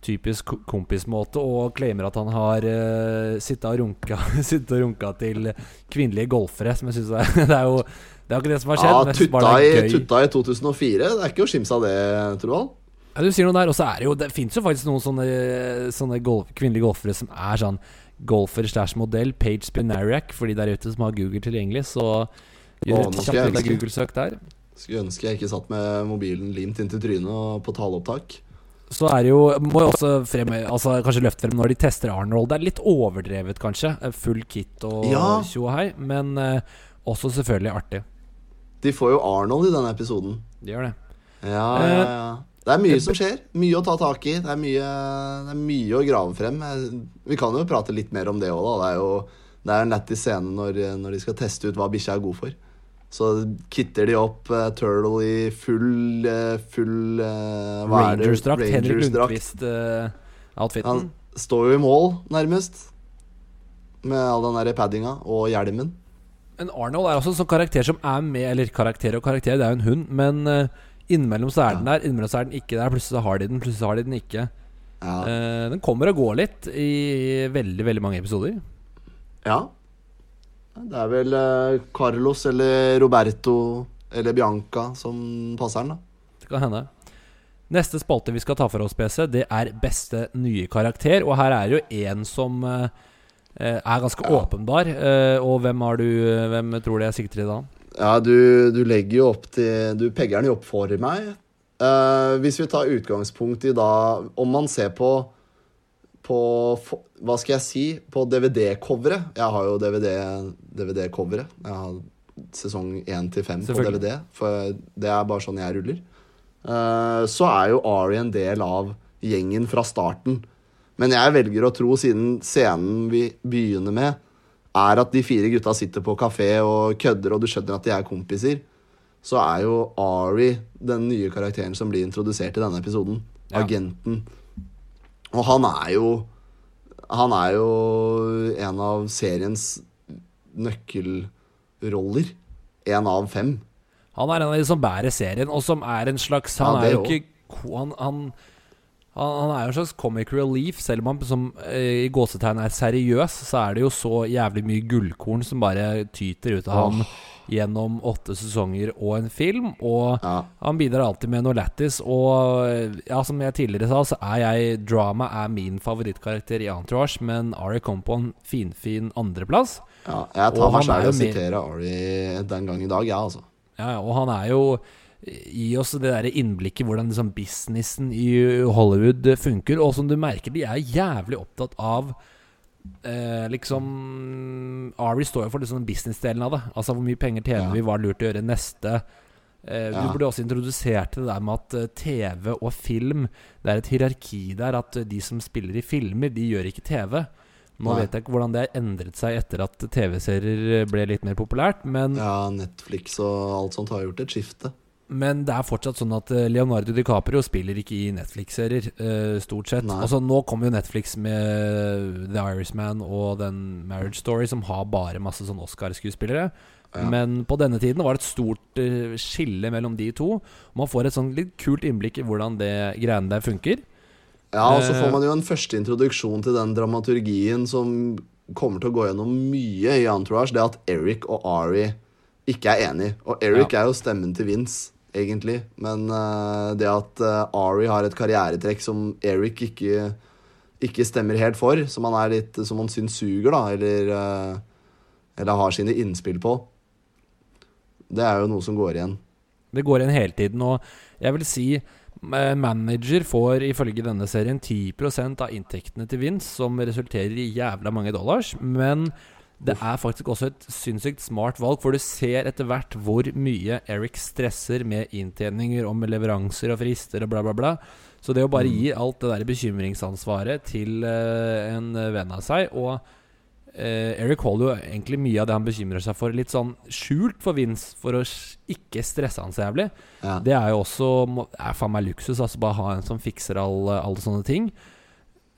[SPEAKER 1] typisk ko- kompismåte og claimer at han har uh, sittet og runka Sittet og runka til kvinnelige golfere. Som jeg synes er Det er jo Det er jo ikke det som har skjedd.
[SPEAKER 2] Ja, tutta i, tutta i 2004. Det er ikke å skimse av det, Torvald.
[SPEAKER 1] Ja, du sier noe der. Og så er det jo Det fins jo faktisk noen sånne, sånne golf, kvinnelige golfere som er sånn golfer slash modell. Page Spinariac, for de der ute som har Google tilgjengelig. Så gjør et kjapt. Google-søk der.
[SPEAKER 2] Skulle ønske jeg ikke satt med mobilen limt inntil trynet og på taleopptak.
[SPEAKER 1] Så er det jo Må jo også frem, altså kanskje løfte frem når de tester Arnold. Det er litt overdrevet, kanskje. Full kit og tjo og hei. Men uh, også selvfølgelig artig.
[SPEAKER 2] De får jo Arnold i denne episoden.
[SPEAKER 1] De gjør det.
[SPEAKER 2] Ja, ja, ja. Det er mye som skjer. Mye å ta tak i. Det er mye, det er mye å grave frem. Vi kan jo prate litt mer om det òg, da. Det er jo det er en lættis scene når, når de skal teste ut hva bikkja er god for. Så kitter de opp uh, Turtle i full uh, Full det?
[SPEAKER 1] Rangers-drakt. Rangers
[SPEAKER 2] Henrik
[SPEAKER 1] Lundqvist-outfiten.
[SPEAKER 2] Han står jo i mål, nærmest. Med all den der paddinga og hjelmen.
[SPEAKER 1] Men Arnold er også en sånn karakter som er med Eller karakter og karakter, det er jo en hund. Men uh, innimellom så er den der, innimellom så er den ikke der. Plutselig så har de den, plutselig så har de den ikke.
[SPEAKER 2] Ja.
[SPEAKER 1] Den kommer og går litt i veldig veldig mange episoder.
[SPEAKER 2] ja. Det er vel eh, Carlos eller Roberto eller Bianca som passer den, da.
[SPEAKER 1] Det kan hende. Neste spalte vi skal ta for oss, PC, det er beste nye karakter. Og her er det jo én som eh, eh, er ganske
[SPEAKER 2] Ja.
[SPEAKER 1] åpenbar. Eh, og hvem har du Hvem tror du jeg sikter til da?
[SPEAKER 2] Ja, du, du legger jo opp til Du pegger den jo opp for meg. Eh, hvis vi tar utgangspunkt i da Om man ser på På Hva skal jeg si? På DVD-coveret. Jeg har jo DVD-coveret. jeg har sesong 1 til 5 på DVD. For det er bare sånn jeg ruller. Uh, så er jo Ari en del av gjengen fra starten. Men jeg velger å tro, siden scenen vi begynner med, er at de fire gutta sitter på kafé og kødder, og du skjønner at de er kompiser, så er jo Ari den nye karakteren som blir introdusert i denne episoden.
[SPEAKER 1] Ja.
[SPEAKER 2] Agenten. Og han er jo Han er jo en av seriens nøkkelroller. Én av fem.
[SPEAKER 1] Han er en av de som bærer serien, og som er en slags Han
[SPEAKER 2] ja,
[SPEAKER 1] er jo ikke han, han, han, er jo en slags comic relief. Selv om han som, eh, i gåsetegn er seriøs, så er det jo så jævlig mye gullkorn som bare tyter ut av ham gjennom åtte sesonger og en film. Og
[SPEAKER 2] Ja.
[SPEAKER 1] han bidrar alltid med noe lættis. Og ja, som jeg tidligere sa, så er jeg Drama er min favorittkarakter i Entourage, men Ari kom på en finfin andreplass.
[SPEAKER 2] ja jeg tar meg sjæl i
[SPEAKER 1] å
[SPEAKER 2] sitere Ari den gang i dag, jeg, ja, altså.
[SPEAKER 1] Ja, ja, og han er jo Gi oss det der innblikket hvordan liksom businessen i Hollywood funker. Og som du merker, de er jævlig opptatt av eh, Liksom Ari står jo for liksom businessdelen av det. Altså hvor mye penger tjener
[SPEAKER 2] Ja.
[SPEAKER 1] vi, hva er lurt å gjøre neste. Eh,
[SPEAKER 2] Ja.
[SPEAKER 1] Du burde også introdusert det der med at eh, TV og film Det er et hierarki der at eh, de som spiller i filmer, de gjør ikke TV. Nå
[SPEAKER 2] Nei.
[SPEAKER 1] vet jeg ikke hvordan det har endret seg etter at TV-serier ble litt mer populært, men
[SPEAKER 2] Ja, Netflix og alt sånt har gjort et skifte.
[SPEAKER 1] Men det er fortsatt sånn at eh, Leonardo DiCaprio spiller ikke i Netflix-serier, eh, stort sett.
[SPEAKER 2] Nei.
[SPEAKER 1] Altså Nå kommer jo Netflix med The Irishman og den Marriage Story, som har bare masse sånn Oscar-skuespillere.
[SPEAKER 2] Ja.
[SPEAKER 1] Men på denne tiden var det et stort eh, skille mellom de to. Man får et sånn litt kult innblikk i hvordan det greiene der funker.
[SPEAKER 2] Ja, og så får man jo en første introduksjon til den dramaturgien som kommer til å gå gjennom mye i Entourage. Det at Eric og Ari ikke er enige. Og Eric
[SPEAKER 1] Ja.
[SPEAKER 2] er jo stemmen til Vince, egentlig. Men uh, det at uh, Ari har et karrieretrekk som Eric ikke, ikke stemmer helt for, som han, er litt, som han syns suger, da, eller, uh, eller har sine innspill på, det er jo noe som går igjen.
[SPEAKER 1] Det går igjen hele tiden. Og jeg vil si manager får ifølge denne serien 10% av inntektene til Vince, som resulterer i jævla mange dollars. Men det er faktisk også et sinnssykt smart valg, for du ser etter hvert hvor mye Eric stresser med inntjeninger og med leveranser og frister og bla, bla, bla. Så det å bare
[SPEAKER 2] Mm.
[SPEAKER 1] gi alt det der bekymringsansvaret til uh, en venn av seg Og uh, Eric holder jo egentlig mye av det han bekymrer seg for, litt sånn skjult for Vince, for å ikke stresse han så jævlig.
[SPEAKER 2] Ja.
[SPEAKER 1] Det er jo også er faen meg luksus, altså bare ha en som fikser alle, alle sånne ting.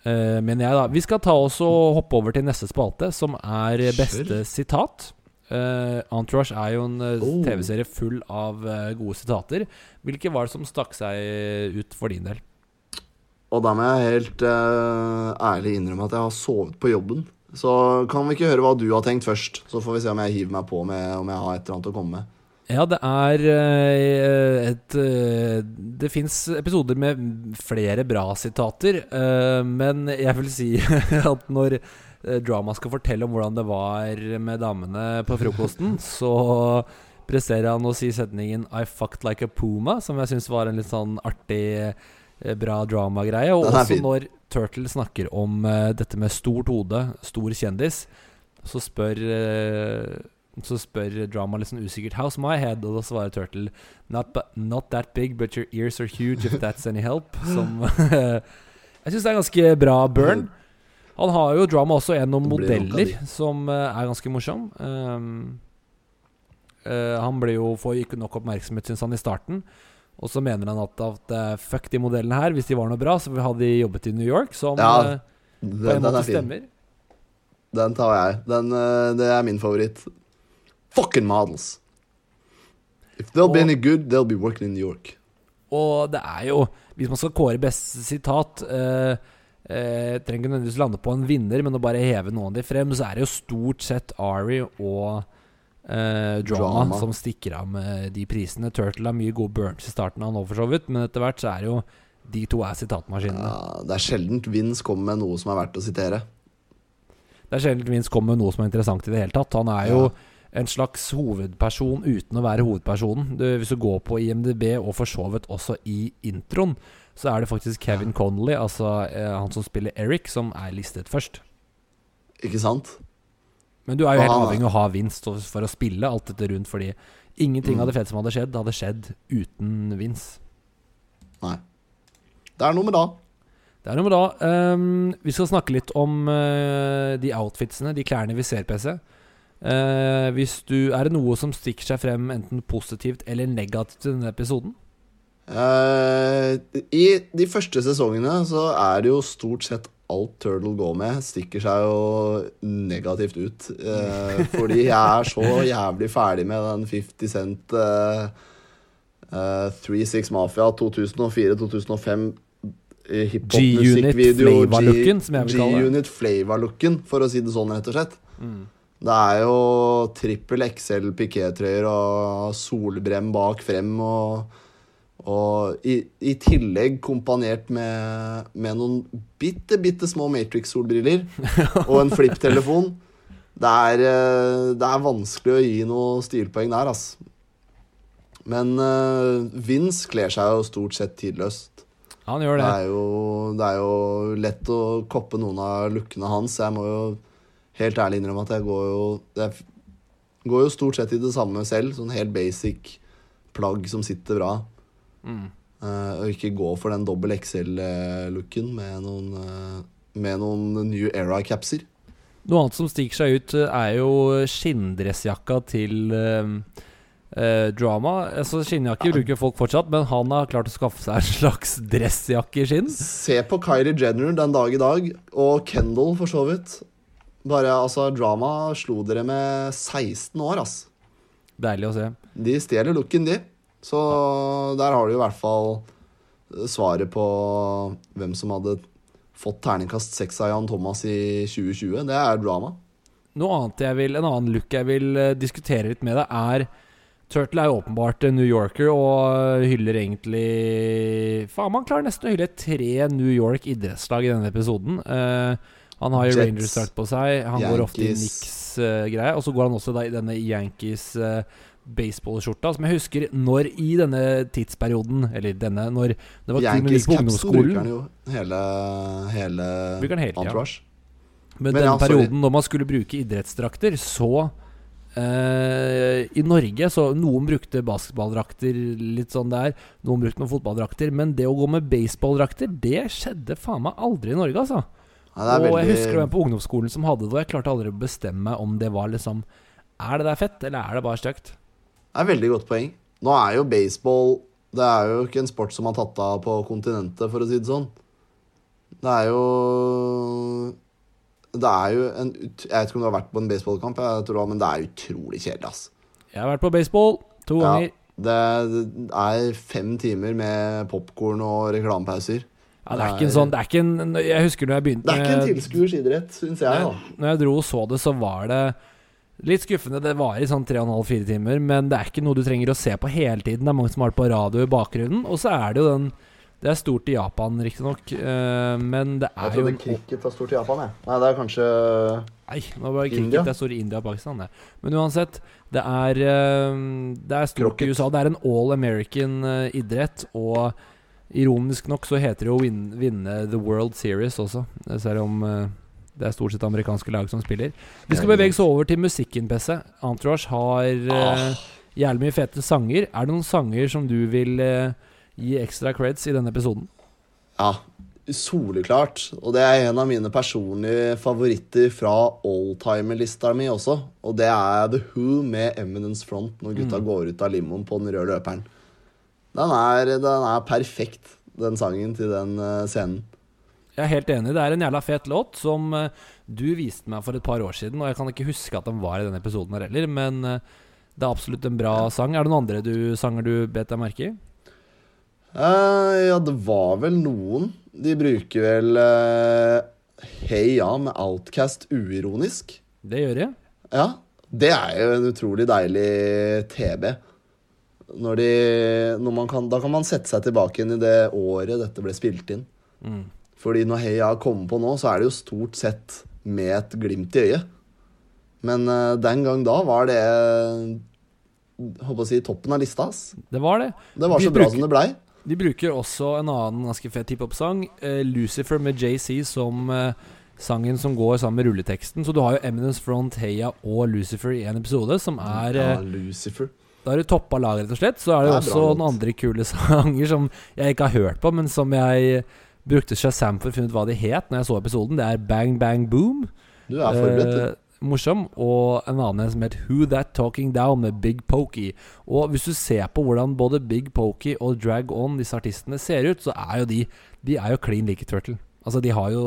[SPEAKER 1] Eh, mener jeg, da. Vi skal ta oss og hoppe over til neste spalte, som er beste sitat. Uh, Entourage er jo en eh,
[SPEAKER 2] Oh.
[SPEAKER 1] TV-serie full av gode sitater. Hvilke var det som stakk seg ut for din del?
[SPEAKER 2] Og da må jeg helt ærlig innrømme at jeg har sovet på jobben. Så kan vi ikke høre hva du har tenkt først, så får vi se om jeg hiver meg på med om jeg har et eller annet å komme med.
[SPEAKER 1] Ja, det er eh, et eh, Det fins episoder med flere bra sitater, eh, men jeg vil si at når Drama skal fortelle om hvordan det var med damene på frokosten, så presterer han å si setningen 'I fucked like a puma', som jeg syns var en litt sånn artig, bra drama-greie. Og også
[SPEAKER 2] fin.
[SPEAKER 1] når Turtle snakker om dette med stort hode, stor kjendis, så spør så spør Drama litt sånn usikkert 'How's my head?' Og da svarer Turtle not, 'Not that big, but your ears are huge, if that's any help'. Som Jeg syns det er ganske bra burn. Han har jo Drama også en om modeller, som eh, er ganske morsom. Um, uh, han ble jo får ikke nok oppmerksomhet, syns han, i starten. Og så mener han at, at uh, fuck de modellene her, hvis de var noe bra, så hadde de jobbet i New York. Som
[SPEAKER 2] Ja,
[SPEAKER 1] eh, på en måte
[SPEAKER 2] er
[SPEAKER 1] stemmer.
[SPEAKER 2] Den tar jeg. Den, det er min favoritt. Fucking models. If they'll be any good, they'll be working in New York.
[SPEAKER 1] Og det er jo Hvis man skal kåre beste sitat eh, eh, Trenger ikke nødvendigvis lande på en vinner, men å bare heve noen av de frem, så er det jo stort sett Ari og eh, drama,
[SPEAKER 2] Drama.
[SPEAKER 1] som stikker av med de prisene. Turtle har mye gode burns i starten av nå, for så vidt, men etter hvert så er det jo de to er sitatmaskinene.
[SPEAKER 2] Ja, det er sjeldent Vince kommer med noe som er verdt å sitere.
[SPEAKER 1] Det er sjelden Vince kommer med noe som er interessant i det hele tatt. Han er jo en slags hovedperson uten å være hovedpersonen. Du, hvis du går på IMDb, og for så vidt også i introen, så er det faktisk Kevin Connolly, altså eh, han som spiller Eric, som er listet først.
[SPEAKER 2] Ikke sant?
[SPEAKER 1] Men du er jo helt
[SPEAKER 2] Ah.
[SPEAKER 1] avhengig av å ha Vince for å spille alt dette rundt, fordi ingenting
[SPEAKER 2] Mm.
[SPEAKER 1] av det fete som hadde skjedd, hadde skjedd uten Vince.
[SPEAKER 2] Nei. Det er noe med da.
[SPEAKER 1] Det er noe med da. Um, vi skal snakke litt om uh, de outfitsene, de klærne vi ser, PC. Hvis du, er det noe som stikker seg frem enten positivt eller negativt i denne episoden?
[SPEAKER 2] Uh, I de første sesongene så er det jo stort sett alt Turtle går med, stikker seg jo negativt ut. Uh, fordi jeg er så jævlig ferdig med den 50 Cent uh, 36 Mafia 2004-2005
[SPEAKER 1] G-Unit flavor-looken, som jeg vil kalle det.
[SPEAKER 2] G-Unit flavor-looken, for å si det sånn, rett og slett. Det er jo trippel XL pikétrøyer og solbrem bak frem og og i, i tillegg kompanert med, med noen bitte, bitte små Matrix-solbriller og en flipptelefon. Det er, eh, det er vanskelig å gi noe stilpoeng der, altså. Men uh, Vince kler seg jo stort sett tidløst.
[SPEAKER 1] Han gjør
[SPEAKER 2] Det
[SPEAKER 1] det.
[SPEAKER 2] er, jo, det er jo lett å koppe noen av lookene hans. Jeg må jo helt ærlig innrømme at jeg går jo Jeg går jo stort sett i det samme selv. Sånn helt basic plagg som sitter bra.
[SPEAKER 1] Mm.
[SPEAKER 2] Uh, og ikke gå for den dobbel XL-looken med noen eh, Med noen New Era-capser.
[SPEAKER 1] Noe annet som stikker seg ut, eh, er jo skinndressjakka til uh Uh, Drama. Altså Skinnjakke bruker folk fortsatt, men han har klart å skaffe seg en slags dressjakke i skinn.
[SPEAKER 2] Se på Kylie Jenner den dag i dag, og Kendal for så vidt. Bare altså, drama slo dere med 16 år, ass.
[SPEAKER 1] Deilig å se.
[SPEAKER 2] De stjeler looken, de. Så der har du i hvert fall svaret på hvem som hadde fått terningkast seks av Jan Thomas i 2020. Det er drama.
[SPEAKER 1] Noe annet jeg vil, En annen look jeg vil eh, diskutere litt med deg, er Turtle er jo åpenbart New Yorker og hyller egentlig Faen, man klarer nesten å hylle tre New York idrettslag i denne episoden. Eh, han har jo Rangers-drakt på seg, han går ofte i
[SPEAKER 2] Yankees.
[SPEAKER 1] Nix-greie. og så går han også da i denne Yankees uh, baseballskjorta, som jeg husker når i denne tidsperioden Eller denne Når det var på
[SPEAKER 2] Yankees-caps bruker han jo hele, hele
[SPEAKER 1] Bruker hele tida.
[SPEAKER 2] Ja.
[SPEAKER 1] Men,
[SPEAKER 2] Men
[SPEAKER 1] den
[SPEAKER 2] ja,
[SPEAKER 1] perioden når man skulle bruke idrettsdrakter, så Uh, I Norge så Noen brukte basketballdrakter litt sånn der. Noen brukte noen fotballdrakter. Men det å gå med baseballdrakter, det skjedde faen meg aldri i Norge, altså.
[SPEAKER 2] Ja, det
[SPEAKER 1] og jeg husker den på ungdomsskolen som hadde det, og jeg klarte aldri å bestemme om det var liksom Er det der fett, eller er det bare stygt?
[SPEAKER 2] Det er et veldig godt poeng. Nå er jo baseball Det er jo ikke en sport som har tatt av på kontinentet, for å si det sånn. Det er jo Det er jo en Jeg vet ikke om du har vært på en baseballkamp, jeg tror, men det er utrolig kjedelig, ass.
[SPEAKER 1] Jeg har vært på baseball to ganger.
[SPEAKER 2] det, det er fem timer med popkorn og reklamepauser.
[SPEAKER 1] Ja, det er ikke en sånn Det er ikke en Jeg husker når jeg begynte
[SPEAKER 2] Det er ikke en tilskuers idrett, syns jeg, da.
[SPEAKER 1] Når jeg dro og så det, så var det litt skuffende. Det varer i sånn 3,5-4 timer, men det er ikke noe du trenger å se på hele tiden. Det er mange som har det på radio i bakgrunnen. Og så er det jo den Det er stort i Japan, riktignok, uh, men det er jo Jeg
[SPEAKER 2] trodde
[SPEAKER 1] en
[SPEAKER 2] cricket var stort i Japan, jeg. Nei, det er kanskje
[SPEAKER 1] Nei, nå var det
[SPEAKER 2] India?
[SPEAKER 1] cricket. Det er stort i India og Pakistan, det. Men uansett, det er eh, Det er stort
[SPEAKER 2] Krokket.
[SPEAKER 1] i USA. Det er en all American eh, idrett, og ironisk nok så heter det jo å vinne The World Series også, selv om eh, det er stort sett amerikanske lag som spiller. Vi skal bevege oss over til musikken, Pesse. Entourage har uh, jævlig mye fete sanger. Er det noen sanger som du vil uh, gi ekstra creds i denne episoden?
[SPEAKER 2] Ja, soleklart. Og det er en av mine personlige favoritter fra oldtimer-lista mi også. Og det er The Who med Eminence Front når gutta går ut av limoen på den røde løperen. Den er, den er perfekt, den sangen til den eh, scenen.
[SPEAKER 1] Jeg er helt enig. Det er en jævla fet låt som eh, du viste meg for et par år siden. Og jeg kan ikke huske at den var i denne episoden her heller, men eh, det er absolutt en bra sang. Er det noen andre du, sanger du bet deg merke i?
[SPEAKER 2] Uh, ja, det var vel noen. De bruker vel uh, Hey Ja med Outcast uironisk.
[SPEAKER 1] Det gjør de.
[SPEAKER 2] Ja, det er jo en utrolig deilig TB. Når de, når man kan, da kan man sette seg tilbake inn i det året dette ble spilt inn.
[SPEAKER 1] Mm.
[SPEAKER 2] Fordi når Heia kommer på nå, så er det jo stort sett med et glimt i øyet. Men uh, den gang da var det Håper å si toppen av lista. ass.
[SPEAKER 1] Det var det.
[SPEAKER 2] Det var
[SPEAKER 1] Vi
[SPEAKER 2] så bra
[SPEAKER 1] bruker-
[SPEAKER 2] som det blei.
[SPEAKER 1] De bruker også en annen ganske fet hiphop-sang, uh, 'Lucifer' med JC, som uh, sangen som går sammen med rulleteksten. Så du har jo Eminence Front, Heia og Lucifer i en episode, som er
[SPEAKER 2] Ja,
[SPEAKER 1] eh,
[SPEAKER 2] Lucifer.
[SPEAKER 1] Da er du toppa laget, rett og slett. Så er det,
[SPEAKER 2] Det er
[SPEAKER 1] også noen andre kule sanger som jeg ikke har hørt på, men som jeg brukte Shazam for å finne ut hva de het når jeg så episoden. Det er Bang Bang Boom.
[SPEAKER 2] Du er forberedt, du.
[SPEAKER 1] Eh, morsom. Og en annen som het Who That Talking Down med Big Pokey. Og hvis du ser på hvordan både Big Pokey og Drag On, disse artistene, ser ut, så er jo de De er jo klin like Turtle. Altså, de har jo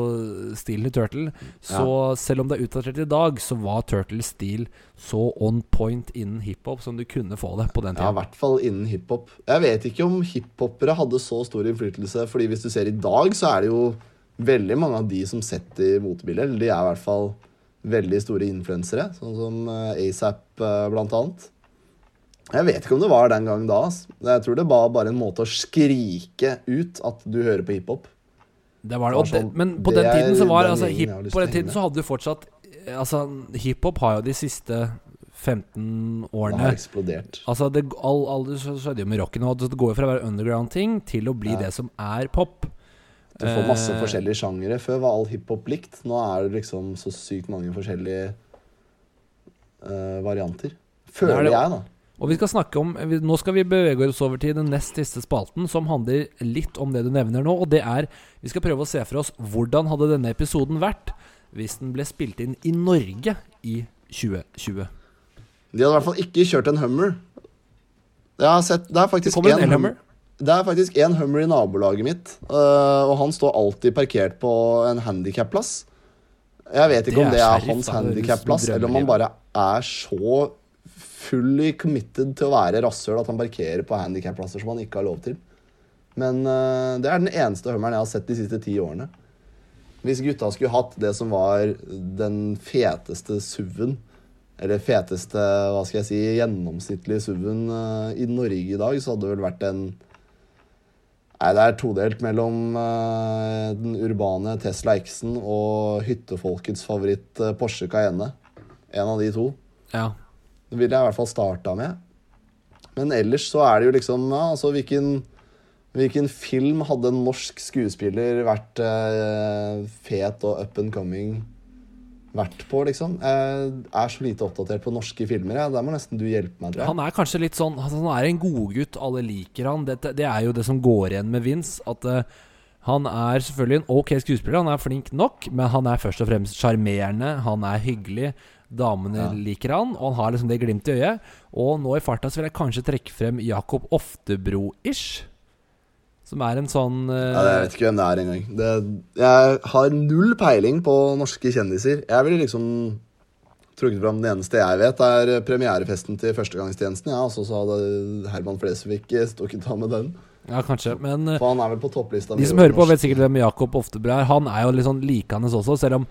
[SPEAKER 1] stilen til Turtle. Så selv om det er utdatert i dag, så var Turtles stil så on point innen hiphop som du kunne få det på den
[SPEAKER 2] Ja, i hvert fall innen hiphop. Jeg vet ikke om hiphopere hadde så stor innflytelse, fordi hvis du ser i dag, så er det jo veldig mange av de som setter motebilder. De er i hvert fall veldig store influensere, sånn som eh, ASAP eh, blant annet. Jeg vet ikke om det var den gang da. Jeg tror det var bare en måte å skrike ut at du hører på hiphop.
[SPEAKER 1] Det var det. Og det,
[SPEAKER 2] sånn-
[SPEAKER 1] men på
[SPEAKER 2] det
[SPEAKER 1] den tiden så var altså, hip, På den tiden så hadde du fortsatt eh, Altså, hiphop har jo de siste 15 årene Det
[SPEAKER 2] har eksplodert.
[SPEAKER 1] Altså, det, all, all det skjedde jo med rocken. Og det går jo fra å være underground-ting til å bli
[SPEAKER 2] Ja.
[SPEAKER 1] det som er pop.
[SPEAKER 2] Du får masse
[SPEAKER 1] uh,
[SPEAKER 2] forskjellige sjangere. Før var all hiphop likt. Nå er det liksom så sykt mange forskjellige uh, varianter.
[SPEAKER 1] Er
[SPEAKER 2] Føler
[SPEAKER 1] det.
[SPEAKER 2] jeg, da.
[SPEAKER 1] Og vi skal snakke om Nå skal vi bevege oss over til den nest siste spalten, som handler litt om det du nevner nå. Og det er Vi skal prøve å se for oss hvordan hadde denne episoden vært hvis den ble spilt inn i Norge i 2020.
[SPEAKER 2] De hadde i hvert fall ikke kjørt en Hummer. Sett, det er faktisk
[SPEAKER 1] kommer en
[SPEAKER 2] en. Hummer. Det er faktisk én Hummer i nabolaget mitt, øh, og han står alltid parkert på en handikapplass. Jeg vet
[SPEAKER 1] Det
[SPEAKER 2] ikke om
[SPEAKER 1] er
[SPEAKER 2] det er
[SPEAKER 1] er
[SPEAKER 2] hans. Handikapplass, eller om han bare er så fully committed til å være rasshøl at han parkerer på handikapplasser som han ikke har lov til. Men uh, det er den eneste Hummeren jeg har sett de siste ti årene. Hvis gutta skulle hatt det som var den feteste SUV-en, eller feteste, hva skal jeg si, gjennomsnittlige SUV-en uh, i Norge i dag, så hadde det vel vært en Nei, det er todelt mellom uh, den urbane Tesla X-en og hyttefolkets favoritt Porsche Cayenne. En av de to.
[SPEAKER 1] Ja.
[SPEAKER 2] Det ville jeg i hvert fall starta med. Men ellers så er det jo liksom ja, altså hvilken, hvilken film hadde en norsk skuespiller vært eh, fet og up and coming vært på, liksom. Jeg er så lite oppdatert på norske filmer. Ja. Der må nesten du hjelpe meg, tror jeg.
[SPEAKER 1] Han er kanskje litt sånn altså, Han er en godgutt, alle liker han. Det, det er jo det som går igjen med Vince. At uh, han er selvfølgelig en ok skuespiller, han er flink nok, men han er først og fremst sjarmerende, han er hyggelig. Damene
[SPEAKER 2] Ja.
[SPEAKER 1] liker han, og han har liksom det glimt i øyet. Og nå i farta så vil jeg kanskje trekke frem Jakob Oftebro-ish. Som er en sånn uh,
[SPEAKER 2] Ja, jeg vet ikke hvem det er engang. Det- Jeg har null peiling på norske kjendiser. Jeg ville liksom trukket fram den eneste jeg vet, er premierefesten til Førstegangstjenesten. Ja, altså så hadde Herman Flesvig stukket av med den.
[SPEAKER 1] Ja, kanskje. Men uh,
[SPEAKER 2] han er vel på topplista.
[SPEAKER 1] De som hører på, vet sikkert hvem Jakob Oftebro er. Han er jo litt sånn likende også, selv om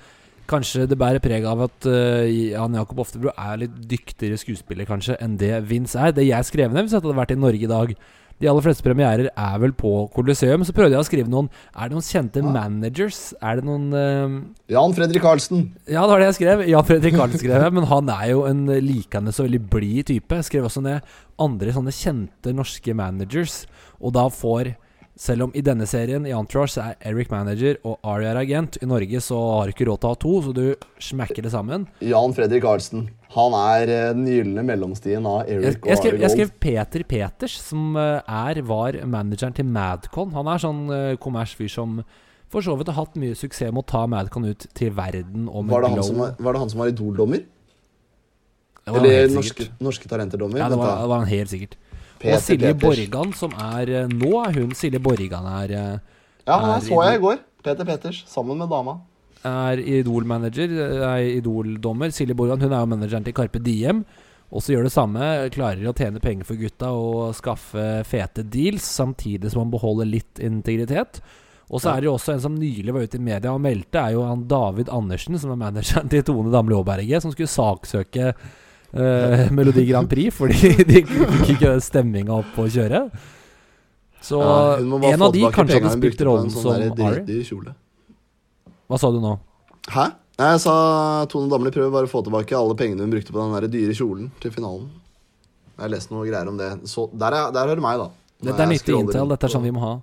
[SPEAKER 1] kanskje det bærer preg av at uh, Jan Jakob Oftebro er litt dyktigere skuespiller kanskje enn det Vince er. Det jeg skrev ned hvis jeg hadde vært i Norge i dag De aller fleste premierer er vel på Colosseum. Så prøvde jeg å skrive noen Er det noen kjente
[SPEAKER 2] ja.
[SPEAKER 1] managers? Er det noen uh,
[SPEAKER 2] Jan Fredrik Karlsen.
[SPEAKER 1] Ja, det var det jeg skrev. Jan Fredrik Karlsen skrev jeg, men han er jo en likende så veldig blid type. Jeg skrev også ned andre sånne kjente norske managers, og da får selv om i denne serien i Entourage er Eric manager og Ari er agent. I Norge så har du ikke råd til å ha to, så du smekker det sammen.
[SPEAKER 2] Jan Fredrik Arntzen. Han er eh, den gylne mellomstien av Eric
[SPEAKER 1] jeg,
[SPEAKER 2] jeg
[SPEAKER 1] skrev,
[SPEAKER 2] Ari
[SPEAKER 1] jeg skrev Peter Peters, som eh, er, var manageren til Madcon. Han er sånn uh, kommersfyr som for så vidt har hatt mye suksess med å ta Madcon ut til verden og med
[SPEAKER 2] Var det, han som var, det han som var Idol-dommer? Eller norske, norske Talenter-dommer?
[SPEAKER 1] Ja, det var, det var han helt sikkert.
[SPEAKER 2] Peter
[SPEAKER 1] og Silje
[SPEAKER 2] Peters.
[SPEAKER 1] Borgan, som er eh, Nå er hun Silje Borgan er, eh,
[SPEAKER 2] Ja, han så jeg i går. Peter Peters, sammen med dama.
[SPEAKER 1] er Idol-manager, er Idol-dommer. Silje Borgan hun er jo manageren til Carpe Diem. Også gjør det samme. Klarer å tjene penger for gutta og skaffe fete deals, samtidig som han beholder litt integritet. Og så er det jo også en som nylig var ute i media og meldte, er jo han David Andersen, som er manageren til Tone Damli Aaberge, som skulle saksøke eh, Melodi Grand Prix fordi de fikk ikke stemminga opp å kjøre. Så
[SPEAKER 2] Ja,
[SPEAKER 1] en av de kanskje hadde spilt rollen
[SPEAKER 2] sånn
[SPEAKER 1] som Ari. Hva sa du nå?
[SPEAKER 2] Hæ? Nei, Jeg sa Tone Damli prøver bare å få tilbake alle pengene hun brukte på den der dyre kjolen til finalen. Jeg har lest noe greier om det. Så der, er, der hører du meg, da. Når
[SPEAKER 1] Dette er nyttig
[SPEAKER 2] rundt
[SPEAKER 1] Dette er sånn vi må ha.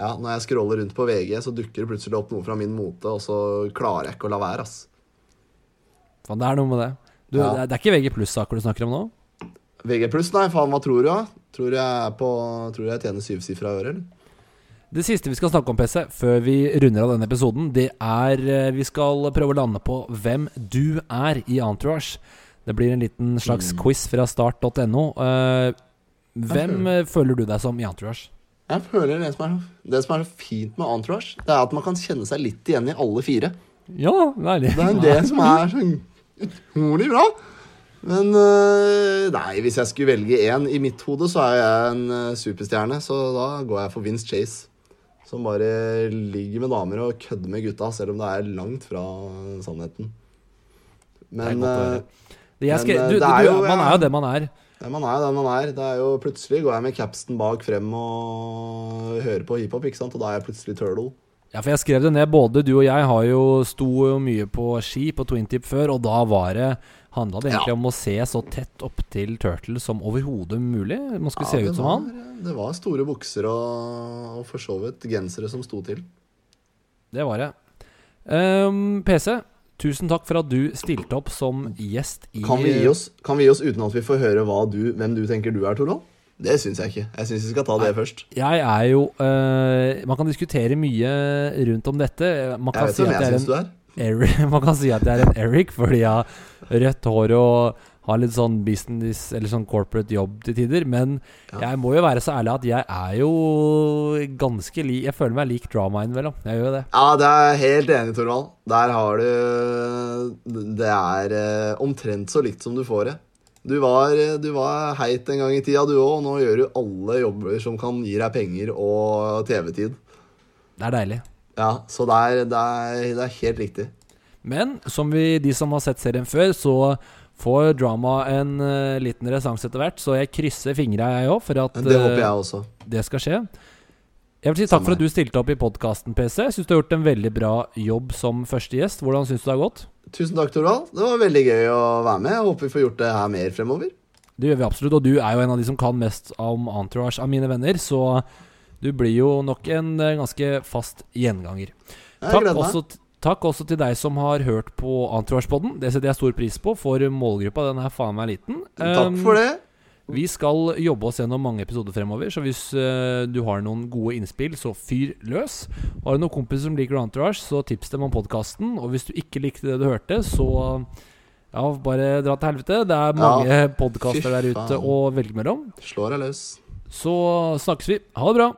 [SPEAKER 2] Ja, Når jeg scroller rundt på VG, så dukker det plutselig opp noe fra min mote, og så klarer jeg ikke å la være, ass.
[SPEAKER 1] Faen, det er noe med det. Du,
[SPEAKER 2] Ja.
[SPEAKER 1] det, er, det er ikke VG pluss-saker du snakker om nå?
[SPEAKER 2] VG pluss, nei, faen, hva tror du, da? Tror jeg er på Tror jeg tjener syvsifra øre, eller?
[SPEAKER 1] Det siste vi skal snakke om, PC, før vi runder av denne episoden, det er eh, Vi skal prøve å lande på hvem du er i Entourage. Det blir en liten slags
[SPEAKER 2] Mm.
[SPEAKER 1] quiz fra start.no. Uh, hvem
[SPEAKER 2] føler-
[SPEAKER 1] eh, føler du deg som i Entourage?
[SPEAKER 2] Jeg føler det som, er, det som er så fint med Entourage, det er at man kan kjenne seg litt igjen i alle fire.
[SPEAKER 1] Ja, deilig.
[SPEAKER 2] Det er det som er så utrolig bra. Men øh, nei, hvis jeg skulle velge én I mitt hode så er jeg en øh, superstjerne, så da går jeg for Vince Chase. Som bare ligger med damer og kødder med gutta, selv om det er langt fra sannheten. Men
[SPEAKER 1] Det er. Det
[SPEAKER 2] Men, eh,
[SPEAKER 1] du,
[SPEAKER 2] det er jo,
[SPEAKER 1] man er jo det man er.
[SPEAKER 2] ja, man er jo den man er. Det er jo Plutselig går jeg med capsen bak frem og hører på hiphop, ikke sant? og da er jeg plutselig turtle.
[SPEAKER 1] Ja, for jeg skrev det ned. Både du og jeg har jo sto jo mye på ski på twintip før, og da var det handla det egentlig
[SPEAKER 2] Ja.
[SPEAKER 1] om å se så tett opp til Turtle som overhodet mulig. Man skulle
[SPEAKER 2] Ja,
[SPEAKER 1] se ut som
[SPEAKER 2] var,
[SPEAKER 1] han.
[SPEAKER 2] Det var store bukser og, og for så vidt gensere som sto til.
[SPEAKER 1] Det var det. Um, PC, tusen takk for at du stilte opp som gjest i
[SPEAKER 2] Kan vi gi oss, kan vi gi oss uten at vi får høre du, hvem du tenker du er, Torvald? Det syns jeg ikke. Jeg syns vi skal ta det først.
[SPEAKER 1] Jeg er jo uh, Man kan diskutere mye rundt om dette. Man
[SPEAKER 2] Jeg vet
[SPEAKER 1] si
[SPEAKER 2] hvem jeg
[SPEAKER 1] jeg
[SPEAKER 2] syns du er.
[SPEAKER 1] Eric, man kan si at jeg er en Eric fordi jeg har rødt hår og har litt sånn business eller sånn corporate jobb til tider. Men
[SPEAKER 2] Ja.
[SPEAKER 1] jeg må jo være så ærlig at jeg er jo ganske lik Jeg føler meg lik dramaen, innimellom. Jeg gjør jo det.
[SPEAKER 2] Ja, det er jeg helt enig, Torvald. Der har du Det er eh, omtrent så likt som du får det. Du var, du var heit en gang i tida, du òg. Nå gjør du alle jobber som kan gi deg penger og TV-tid.
[SPEAKER 1] Det er deilig.
[SPEAKER 2] Ja, så det er, det er, det er helt riktig.
[SPEAKER 1] Men som vi, de som har sett serien før, så får drama en uh, liten renessanse etter hvert. Så jeg krysser fingra, jeg òg, for at
[SPEAKER 2] det
[SPEAKER 1] eh,
[SPEAKER 2] håper jeg også.
[SPEAKER 1] det skal skje. Jeg vil si takk for at du stilte opp i podkasten, PC. Syns du har gjort en veldig bra jobb som første gjest. Hvordan syns du det har gått?
[SPEAKER 2] Tusen takk, Torvald. Det var veldig gøy å være med. Jeg håper vi får gjort det her mer fremover.
[SPEAKER 1] Det gjør vi absolutt, og du er jo en av de som kan mest om Entourage av mine venner, så du blir jo nok en eh, ganske fast gjenganger. Takk også, Takk også til deg som har hørt på Entourage-podden. Det setter jeg stor pris på, for målgruppa den er faen meg liten.
[SPEAKER 2] Takk for det.
[SPEAKER 1] Vi skal jobbe oss gjennom mange episoder fremover, så hvis uh, du har noen gode innspill, så fyr løs. Har du noen kompiser som liker Entourage, så tips dem om podkasten. Og hvis du ikke likte det du hørte, så ja, bare dra til helvete. Det er mange
[SPEAKER 2] Ja,
[SPEAKER 1] podkaster der ute å velge mellom.
[SPEAKER 2] Slår deg løs.
[SPEAKER 1] Så snakkes vi. Ha det bra.